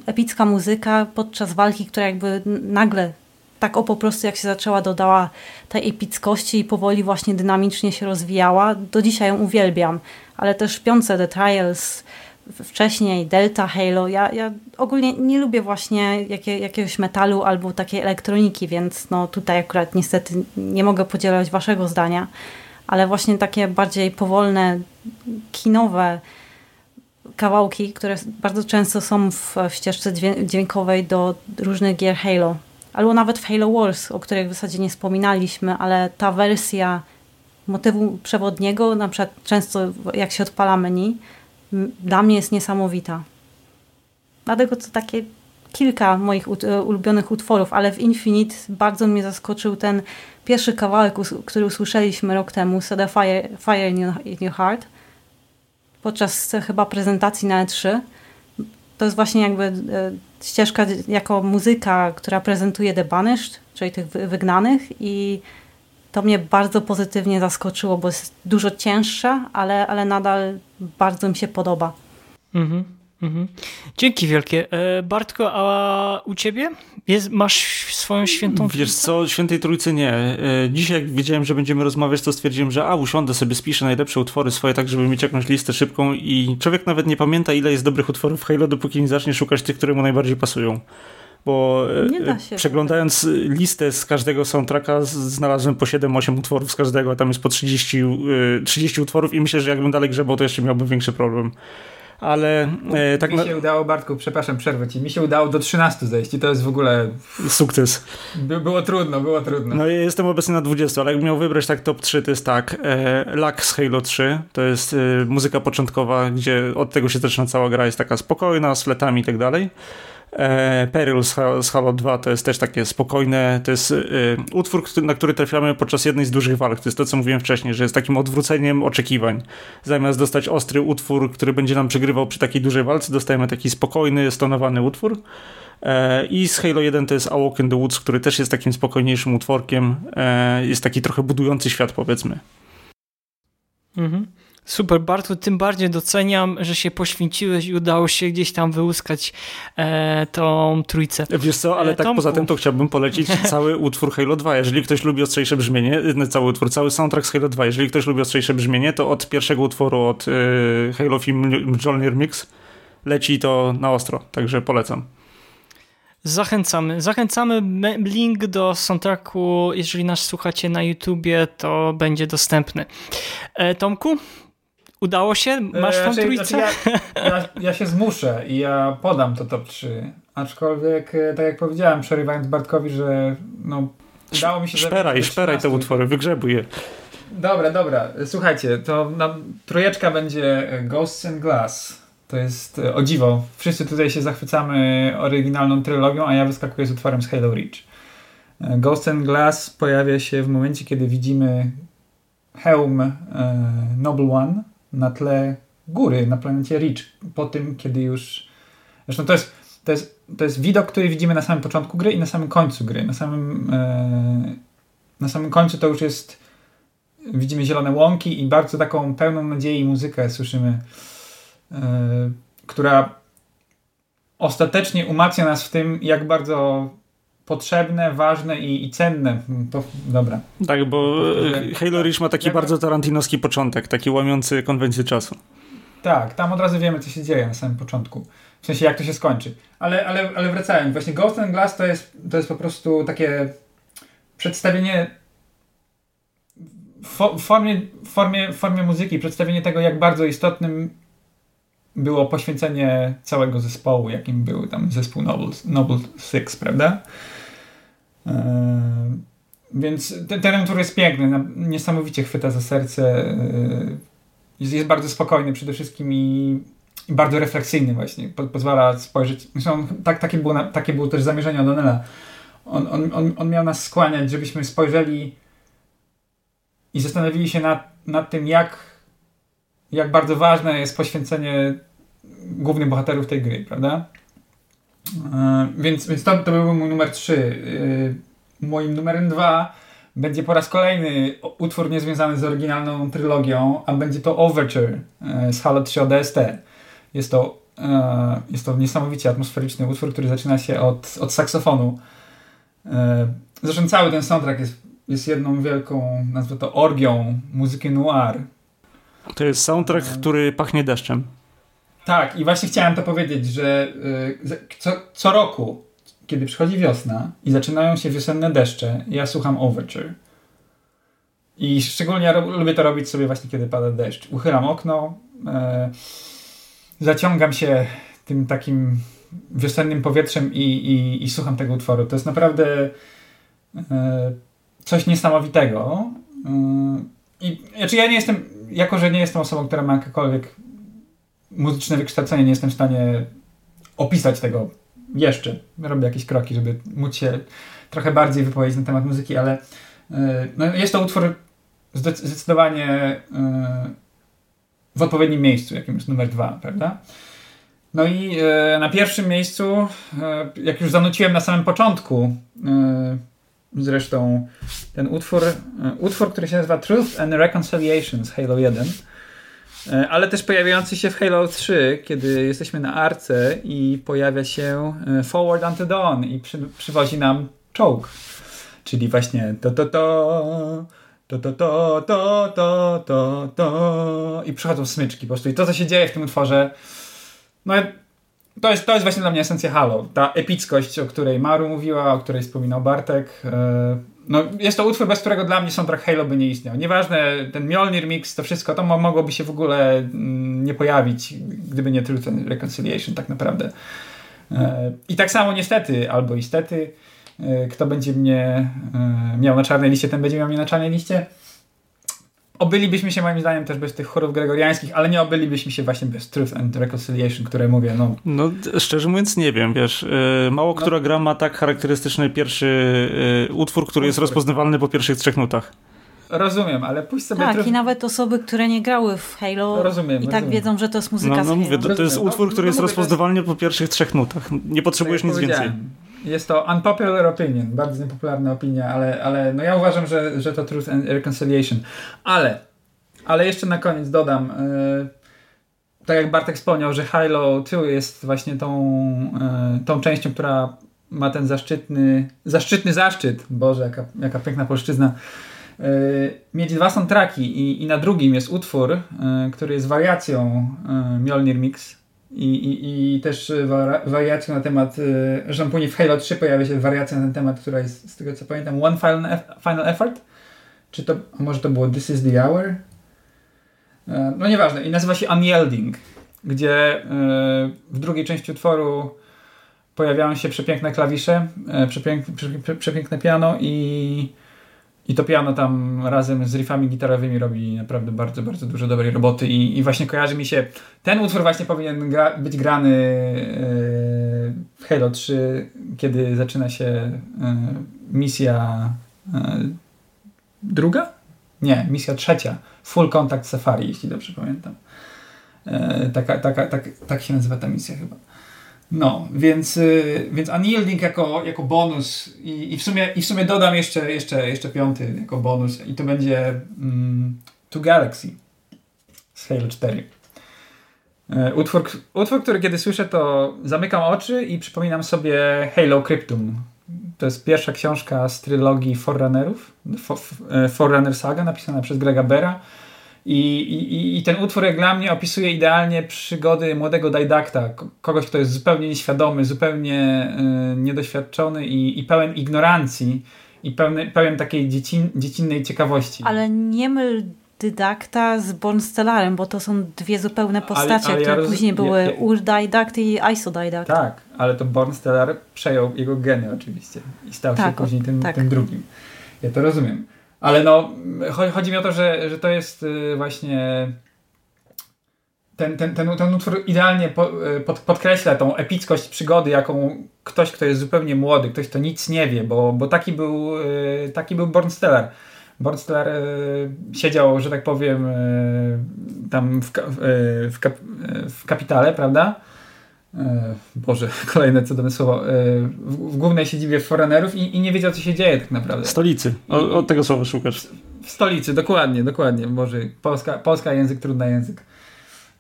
epicka muzyka podczas walki, która jakby nagle tak o po prostu jak się zaczęła dodała tej epickości i powoli właśnie dynamicznie się rozwijała. Do dzisiaj ją uwielbiam, ale też piące The Trials, wcześniej Delta, Halo. Ja, ja ogólnie nie lubię właśnie jakie, jakiegoś metalu albo takiej elektroniki, więc no tutaj akurat niestety nie mogę podzielać waszego zdania ale właśnie takie bardziej powolne, kinowe kawałki, które bardzo często są w, w ścieżce dźwiękowej do różnych gier Halo. Albo nawet w Halo Wars, o których w zasadzie nie wspominaliśmy, ale ta wersja motywu przewodniego, na przykład często jak się odpala menu, dla mnie jest niesamowita. Dlatego to takie kilka moich ulubionych utworów, ale w Infinite bardzo mnie zaskoczył ten pierwszy kawałek, który usłyszeliśmy rok temu, Set a Fire, Fire in, your, in Your Heart, podczas chyba prezentacji na E3. To jest właśnie jakby e, ścieżka jako muzyka, która prezentuje The Banished, czyli tych wygnanych i to mnie bardzo pozytywnie zaskoczyło, bo jest dużo cięższa, ale, ale nadal bardzo mi się podoba. Mhm. Mhm. Dzięki wielkie. E, Bartko, a u ciebie? Jest, masz swoją świętą Wiesz co, świętej trójcy nie. E, dzisiaj jak wiedziałem, że będziemy rozmawiać, to stwierdziłem, że a usiądę sobie, spiszę najlepsze utwory swoje, tak żeby mieć jakąś listę szybką i człowiek nawet nie pamięta, ile jest dobrych utworów w Halo, dopóki nie zacznie szukać tych, które mu najbardziej pasują bo e, przeglądając listę z każdego soundtracka znalazłem po 7-8 utworów z każdego, a tam jest po 30, 30 utworów i myślę, że jakbym dalej grzebał, to jeszcze miałbym większy problem ale e, tak... Mi się udało, Bartku, przepraszam, przerwę ci, mi się udało do 13 zejść i to jest w ogóle... Sukces. By, było trudno, było trudno. No ja jestem obecny na 20, ale jak miał wybrać tak top 3, to jest tak, e, Luck z Halo 3, to jest e, muzyka początkowa, gdzie od tego się zaczyna cała gra, jest taka spokojna, z fletami i tak dalej. E, Peril z Halo 2 to jest też takie spokojne, to jest e, utwór, na który trafiamy podczas jednej z dużych walk. To jest to, co mówiłem wcześniej, że jest takim odwróceniem oczekiwań. Zamiast dostać ostry utwór, który będzie nam przegrywał przy takiej dużej walce, dostajemy taki spokojny, stonowany utwór. E, I z Halo 1 to jest A Walk in the Woods, który też jest takim spokojniejszym utworkiem. Jest taki trochę budujący świat, powiedzmy. Mhm. Super, Bartu, tym bardziej doceniam, że się poświęciłeś i udało się gdzieś tam wyłuskać e, tą trójcę. Wiesz co, ale e, tak Tomku. poza tym to chciałbym polecić cały utwór Halo 2. Jeżeli ktoś lubi ostrzejsze brzmienie, e, cały utwór, cały soundtrack z Halo 2, jeżeli ktoś lubi ostrzejsze brzmienie, to od pierwszego utworu, od e, Halo Film Mjolnir Mix leci to na ostro, także polecam. Zachęcamy. Zachęcamy. Link do soundtracku, jeżeli nas słuchacie na YouTubie, to będzie dostępny. E, Tomku, Udało się? Masz tą znaczy, trójcę? Znaczy ja, ja, ja, się zmuszę i ja podam to top 3. Aczkolwiek, e, tak jak powiedziałem, przerywając Bartkowi, że no, udało mi się... Szperaj, szperaj te utwory, wygrzebuj je. Dobra, dobra. Słuchajcie, to nam trójeczka będzie Ghosts and Glass. To jest o dziwo. Wszyscy tutaj się zachwycamy oryginalną trylogią, a ja wyskakuję z utworem z Halo Reach. Ghost and Glass pojawia się w momencie, kiedy widzimy hełm e, Noble One na tle góry na planecie Reach. Po tym, kiedy już. Zresztą to jest, to jest, to jest widok, który widzimy na samym początku gry i na samym końcu gry. Na samym, e, na samym końcu to już jest. Widzimy zielone łąki i bardzo taką pełną nadziei muzykę słyszymy, e, która ostatecznie umacnia nas w tym, jak bardzo potrzebne, ważne i, i cenne. To, dobra. Tak, bo e, Halo Reach ma taki bardzo tarantinowski początek, taki łamiący konwencję czasu. Tak, tam od razu wiemy, co się dzieje na samym początku. W sensie, jak to się skończy. Ale, ale, ale wracając, właśnie Ghost and Glass to jest, to jest po prostu takie przedstawienie w formie, formie, formie muzyki, przedstawienie tego, jak bardzo istotnym było poświęcenie całego zespołu, jakim był tam zespół Noble, Noble Six, prawda? E, więc ten, ten utwór jest piękny, niesamowicie chwyta za serce. E, jest, jest bardzo spokojny przede wszystkim i, i bardzo refleksyjny właśnie. Po, pozwala spojrzeć. Zresztą tak, takie, było, takie było też zamierzenie O'Donnella. On, on, on, on miał nas skłaniać, żebyśmy spojrzeli i zastanowili się nad, nad tym, jak, jak bardzo ważne jest poświęcenie głównych bohaterów tej gry, prawda? E, więc, więc to, to był mój numer 3. E, moim numerem 2 będzie po raz kolejny utwór niezwiązany z oryginalną trylogią, a będzie to Overture e, z Halo 3 ODST. Jest to, jest to niesamowicie atmosferyczny utwór, który zaczyna się od, od saksofonu. Zresztą cały ten soundtrack jest, jest jedną wielką, nazwę to orgią muzyki noir. To jest soundtrack, który pachnie deszczem. Tak, i właśnie chciałem to powiedzieć, że y, co, co roku, kiedy przychodzi wiosna i zaczynają się wiosenne deszcze, ja słucham Overture. I szczególnie lubię to robić sobie właśnie, kiedy pada deszcz. Uchylam okno, e, zaciągam się tym takim wiosennym powietrzem i, i, i słucham tego utworu. To jest naprawdę e, coś niesamowitego. E, I znaczy ja nie jestem, jako że nie jestem osobą, która ma jakiekolwiek muzyczne wykształcenie, nie jestem w stanie opisać tego jeszcze. Robię jakieś kroki, żeby móc się trochę bardziej wypowiedzieć na temat muzyki, ale e, no jest to utwór zdecydowanie e, w odpowiednim miejscu, jakim jest numer dwa, prawda? No i e, na pierwszym miejscu, jak już zanuciłem na samym początku, zresztą ten utwór, utwór, który się nazywa Truth and Reconciliation z Halo 1, E, ale też pojawiający się w Halo 3, kiedy jesteśmy na arce i pojawia się e, Forward Unto Dawn i przy, przywozi nam czołg. Czyli właśnie to to to to to to to to to to i przychodzą smyczki po prostu. I to, co się dzieje w tym utworze, no to jest, to jest właśnie dla mnie esencja Halo. Ta epickość, o której Maru mówiła, o której wspominał Bartek. E, no, jest to utwór, bez którego dla mnie soundtrack Halo by nie istniał. Nieważne, ten Mjolnir mix, to wszystko, to mogłoby się w ogóle mm, nie pojawić, gdyby nie Truth and Reconciliation tak naprawdę. E, I tak samo niestety, albo istety, e, kto będzie mnie miał na czarnej liście, ten będzie miał mnie na czarnej liście. Obylibyśmy się moim zdaniem też bez tych chorów gregoriańskich, ale nie obylibyśmy się właśnie bez Truth and Reconciliation, które mówię, no... No, szczerze mówiąc nie wiem, wiesz, yy, mało no. która gra ma tak charakterystyczny pierwszy yy, utwór, który jest rozpoznawalny po pierwszych trzech nutach. Rozumiem, ale pójść sobie... Tak, i nawet osoby, które nie grały w Halo rozumiem, i tak rozumiem. wiedzą, że to jest muzyka no, no, mówię, to, to, jest utwór, no, który no, jest rozpoznawalny po pierwszych trzech nutach. Nie potrzebujesz tak nic więcej. Jest to unpopular opinion, bardzo niepopularna opinia, ale, ale no ja uważam, że, że to Truth and Reconciliation. Ale, ale jeszcze na koniec dodam, yy, tak jak Bartek wspomniał, że Halo 2 jest właśnie tą, yy, tą częścią, która ma ten zaszczytny, zaszczytny zaszczyt, Boże, jaka, jaka piękna polszczyzna, yy, mieć dwa soundtracki i, i na drugim jest utwór, który jest wariacją Mjolnir Mix, i, i, i też wariacją na temat że później w Halo 3 pojawia się wariacja na ten temat, która jest z tego co pamiętam One Final, Final Effort? Czy to, może to było This is the Hour? E, no nieważne. I nazywa się Unyielding, gdzie w drugiej części utworu pojawiają się przepiękne klawisze, przepiękne, przepiękne piano i i to piano tam razem z riffami gitarowymi robi naprawdę bardzo, bardzo dużo dobrej roboty i, i właśnie kojarzy mi się, ten utwór właśnie powinien gra, być grany yy, w Halo 3, kiedy zaczyna się yy, misja yy, druga? Nie, misja trzecia. Full Contact Safari, jeśli dobrze pamiętam. Taka, taka, tak, tak się nazywa ta misja chyba. No, więc, y, więc Unyielding jako, jako bonus i, i, w sumie, i w sumie dodam jeszcze, jeszcze, jeszcze piąty jako bonus i to będzie mm, To Galaxy z Halo 4. E, utwór, utwór, który kiedy słyszę, to zamykam oczy i przypominam sobie Halo Cryptum. To jest pierwsza książka z trylogii Forerunnerów, e, Forerunner Saga, napisana przez Grega Bera i, i, I ten utwór jak dla mnie opisuje idealnie przygody młodego didakta, kogoś, kto jest zupełnie nieświadomy, zupełnie y, niedoświadczony i, i pełen ignorancji i pełny, pełen takiej dziecin, dziecinnej ciekawości. Ale nie myl dydakta z Bornstellarem, bo to są dwie zupełne postacie, ale, ale które ja później były ja, Urdidact i Isodidact. Tak, ale to Bornstellar przejął jego geny oczywiście i stał tak, się później tym, tak. tym drugim. Ja to rozumiem. Ale no, chodzi mi o to, że, że to jest y, właśnie ten, ten, ten, ten utwór idealnie y, pod, podkreśla tą epickość przygody, jaką ktoś, kto jest zupełnie młody, ktoś, kto nic nie wie, bo, bo taki był y, taki był Bornsteller. Bornsteller siedział, że tak powiem, tam w, w, w, w kapitale, prawda? E, Boże, kolejne cudowne słowo. E, w, w głównej siedzibie Foreignerów i, i, nie wiedział, co się dzieje tak naprawdę. Stolicy. O, o tego słowa szukasz. W stolicy, dokładnie, dokładnie. Boże, Polska, Polska język, trudny język.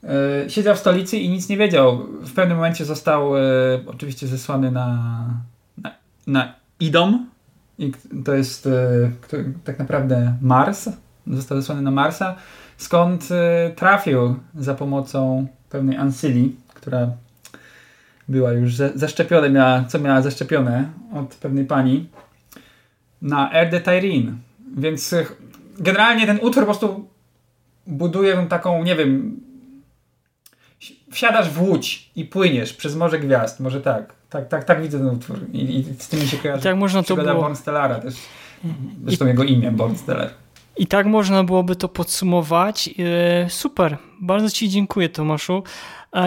E, siedział w stolicy i nic nie wiedział. W pewnym momencie został oczywiście zesłany na, na, na Idom. I to jest tak naprawdę Mars. Został zesłany na Marsa, skąd trafił za pomocą pewnej Ancylii, która była już zaszczepiona, miała, co miała zaszczepione od pewnej pani na Air de Tyrene. Więc e, generalnie ten utwór po prostu buduje taką, nie wiem, wsiadasz w łódź i płyniesz przez Morze Gwiazd. Może tak. Tak, tak, tak widzę ten utwór. I, i z tym mi się kojarzy. Tak można to było... Born Stellara też. Zresztą I... jego imię, Born Stellar. I tak można byłoby to podsumować. E, super. Bardzo Ci dziękuję, Tomaszu.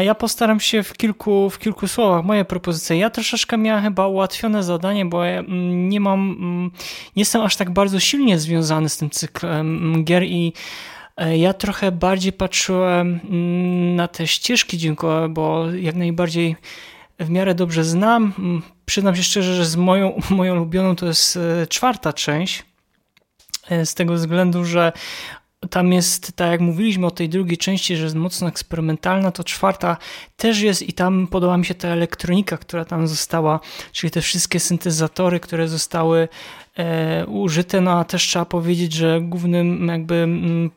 Ja postaram się w kilku, w kilku słowach moje propozycje. Ja troszeczkę miałem chyba ułatwione zadanie, bo ja mm, nie mam, mm, nie jestem aż tak bardzo silnie związany z tym cyklem mm, gier i e, ja trochę bardziej patrzyłem na te ścieżki dźwiękowe, bo jak najbardziej w miarę dobrze znam. Przyznam się szczerze, że z moją, moją ulubioną to jest e, czwarta część. E, z tego względu, że tam jest, tak jak mówiliśmy o tej drugiej części, że jest mocno eksperymentalna, to czwarta też jest i tam podoba mi się ta elektronika, która tam została, czyli te wszystkie syntezatory, które zostały e, użyte, no a też trzeba powiedzieć, że głównym jakby mm,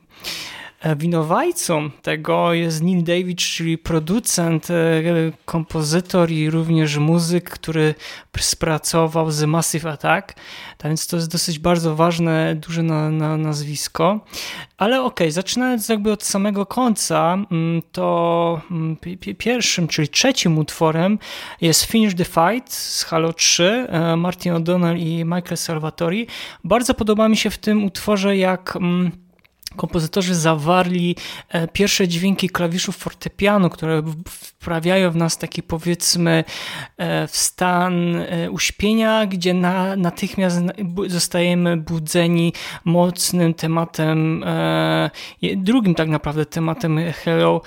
winowajcą tego jest Neil David, czyli producent, e, kompozytor i również muzyk, który spracował z Massive Attack. Tak więc to jest dosyć bardzo ważne, duże na, na nazwisko. Ale okej, okay, zaczynając jakby od samego końca, mm, to mm, pierwszym, czyli trzecim utworem jest Finish the Fight z Halo 3, e, Martin O'Donnell i Michael Salvatori. Bardzo podoba mi się w tym utworze, jak mm, kompozytorzy zawarli e, pierwsze dźwięki klawiszów fortepianu, które wprawiają w nas taki powiedzmy e, w stan e, uśpienia, gdzie na, natychmiast zostajemy budzeni mocnym tematem, drugim tak naprawdę tematem Hello,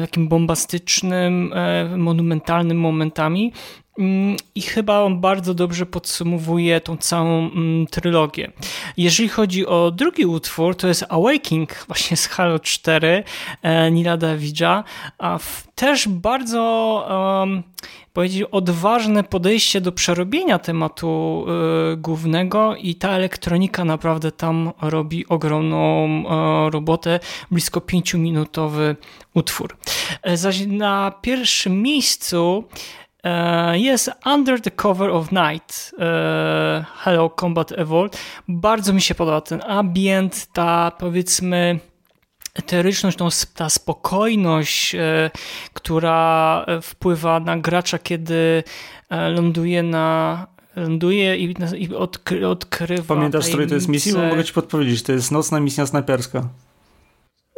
takim bombastycznym, monumentalnym momentami. Mm, I chyba on bardzo dobrze podsumowuje tą całą mm, trylogię. Jeżeli chodzi o drugi utwór, to jest Awakening właśnie z Halo 4 e, Nila Davidza, a też bardzo um, powiedzieć odważne podejście do przerobienia tematu y, głównego i ta elektronika naprawdę tam robi ogromną y, robotę, blisko 5-minutowy utwór. Zaś na pierwszym miejscu E, jest Under the Cover of Night e, Hello Combat Evolved. Bardzo mi się podoba ten ambient, ta powiedzmy eteryczność, tą, ta spokojność, e, która wpływa na gracza, kiedy e, ląduje na ląduje i, i odkry, odkrywa Pamiętasz, który to jest misja? Mogę ci podpowiedzieć, to jest nocna misja snajperska.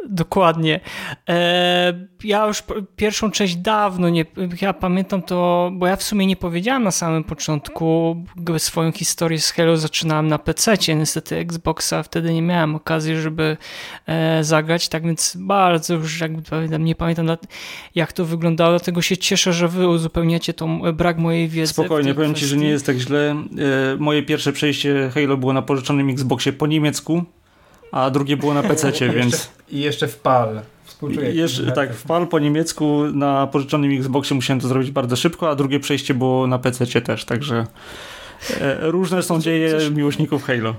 Dokładnie. E, ja już pierwszą część dawno nie. Ja pamiętam to, bo ja w sumie nie powiedziałem na samym początku swoją historię z Halo zaczynałem na PC. Niestety Xboxa wtedy nie miałem okazji, żeby e, zagrać, tak więc bardzo już jakby pamiętam, nie pamiętam jak to wyglądało, dlatego się cieszę, że wy uzupełniacie tą brak mojej wiedzy. Spokojnie, powiem kwestii. ci, że nie jest tak źle. E, moje pierwsze przejście Halo było na pożyczonym Xboxie po niemiecku a drugie było na PC, więc... I jeszcze w PAL. Współczuję. Jeszcze, tak, w PAL po niemiecku na pożyczonym Xboxie musiałem to zrobić bardzo szybko, a drugie przejście było na PC też, także e, różne są dzieje miłośników Halo.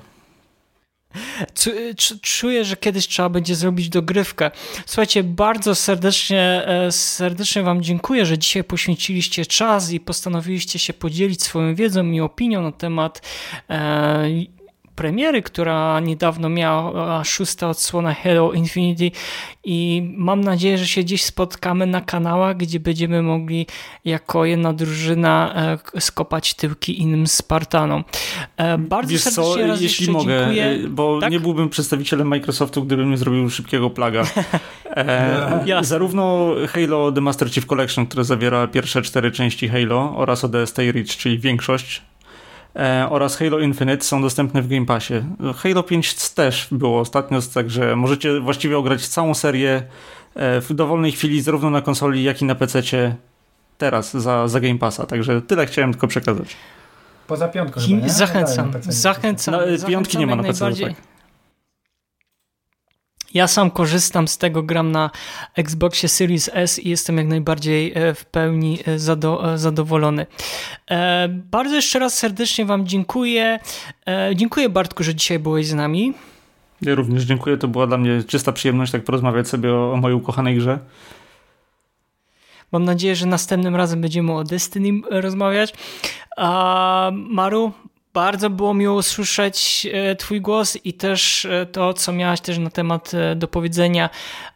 Czuję, że kiedyś trzeba będzie zrobić dogrywkę. Słuchajcie, bardzo serdecznie, e, serdecznie Wam dziękuję, że dzisiaj poświęciliście czas i postanowiliście się podzielić swoją wiedzą i opinią na temat e, premiery, która niedawno miała szósta odsłona Halo Infinity i mam nadzieję, że się gdzieś spotkamy na kanałach, gdzie będziemy mogli jako jedna drużyna e, skopać tyłki innym Spartanom. E, bardzo Wiesz serdecznie co, raz jeśli mogę, dziękuję. E, bo tak? nie byłbym przedstawicielem Microsoftu, gdybym nie zrobił szybkiego plaga. E, zarówno Halo The Master Chief Collection, które zawiera pierwsze cztery części Halo oraz ODST Reach, czyli większość oraz Halo Infinite są dostępne w Game Passie. Halo 5 też było ostatnio, także możecie właściwie ograć całą serię e, w dowolnej chwili, zarówno na konsoli, jak i na PC teraz za, za Game Passa. Także tyle chciałem tylko przekazać. Poza piątką chyba, nie? Zachęcam. Zachęcam. No, piątki nie ma na PC. Tak. Ja sam korzystam z tego, gram na Xboxie Series S i jestem jak najbardziej e, w pełni e, e, zadowolony. Bardzo jeszcze raz serdecznie Wam dziękuję. Dziękuję Bartku, że dzisiaj byłeś z nami. Ja również dziękuję. To była dla mnie czysta przyjemność tak porozmawiać sobie o, o mojej ukochanej grze. Mam nadzieję, że następnym razem będziemy o Destiny rozmawiać. A Maru, bardzo było miło słyszeć e, Twój głos i też e, to, co miałaś też na temat e, do powiedzenia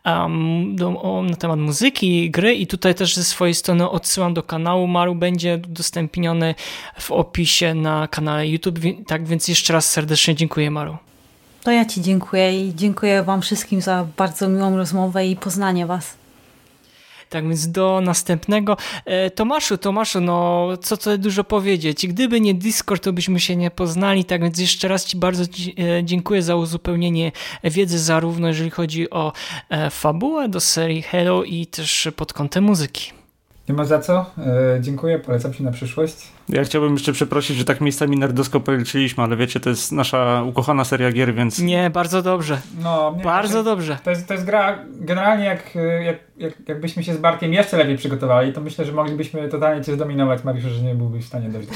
um, do, na temat muzyki, gry i tutaj też ze swojej strony odsyłam do kanału Maru, będzie udostępniony w opisie na kanale YouTube, tak więc jeszcze raz serdecznie dziękuję Maru. To ja Ci dziękuję i dziękuję Wam wszystkim za bardzo miłą rozmowę i poznanie Was. Tak więc do następnego. E, Tomaszu, Tomaszu, no co tutaj dużo powiedzieć. Gdyby nie Discord, to byśmy się nie poznali. Tak więc jeszcze raz Ci bardzo e, dziękuję za uzupełnienie wiedzy, zarówno jeżeli chodzi o e, fabułę do serii Hello i też pod kątem muzyki. Nie ma za co. Dziękuję, polecam się na przyszłość. Ja chciałbym jeszcze przeprosić, że tak miejscami nerdosko policzyliśmy, ale wiecie, to jest nasza ukochana seria gier, więc... Nie, bardzo dobrze. No, nie, bardzo to, dobrze. To jest, to jest gra, generalnie jak, jak, jak, jakbyśmy się z Bartkiem jeszcze lepiej przygotowali, to myślę, że moglibyśmy totalnie cię zdominować, Mariusz, że nie byłbyś w stanie dojść do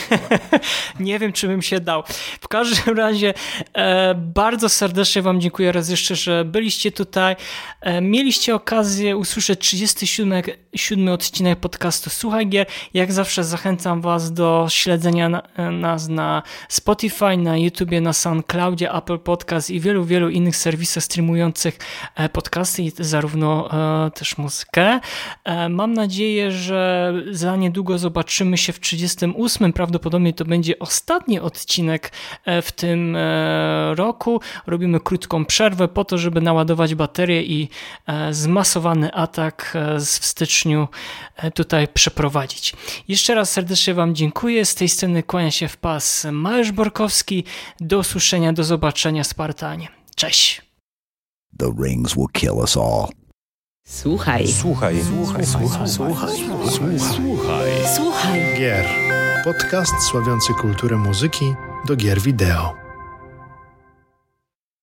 Nie wiem, czy bym się dał. W każdym razie e, bardzo serdecznie wam dziękuję raz jeszcze, że byliście tutaj. E, mieliście okazję usłyszeć 37 7 odcinek podcastu Słuchaj Gier. Jak zawsze zachęcam was do śledzenia nas na Spotify, na YouTubie, na SoundCloudzie, Apple Podcast i wielu, wielu innych serwisach streamujących e, podcasty i zarówno e, też muzykę. E, mam nadzieję, że za niedługo zobaczymy się w 38. Prawdopodobnie to będzie ostatni odcinek w tym roku. Robimy krótką przerwę po to, żeby naładować baterię i zmasowany atak w styczniu tutaj przeprowadzić. Jeszcze raz serdecznie Wam dziękuję dziękuję. Z tej sceny kłania się w pas Mariusz Borkowski. Do usłyszenia, do zobaczenia Spartanie. Cześć. The rings will kill us all. Słuchaj. Słuchaj. Słuchaj. Słuchaj. Słuchaj. Słuchaj. Słuchaj. Słuchaj. Gier. Podcast sławiący kulturę muzyki do gier wideo.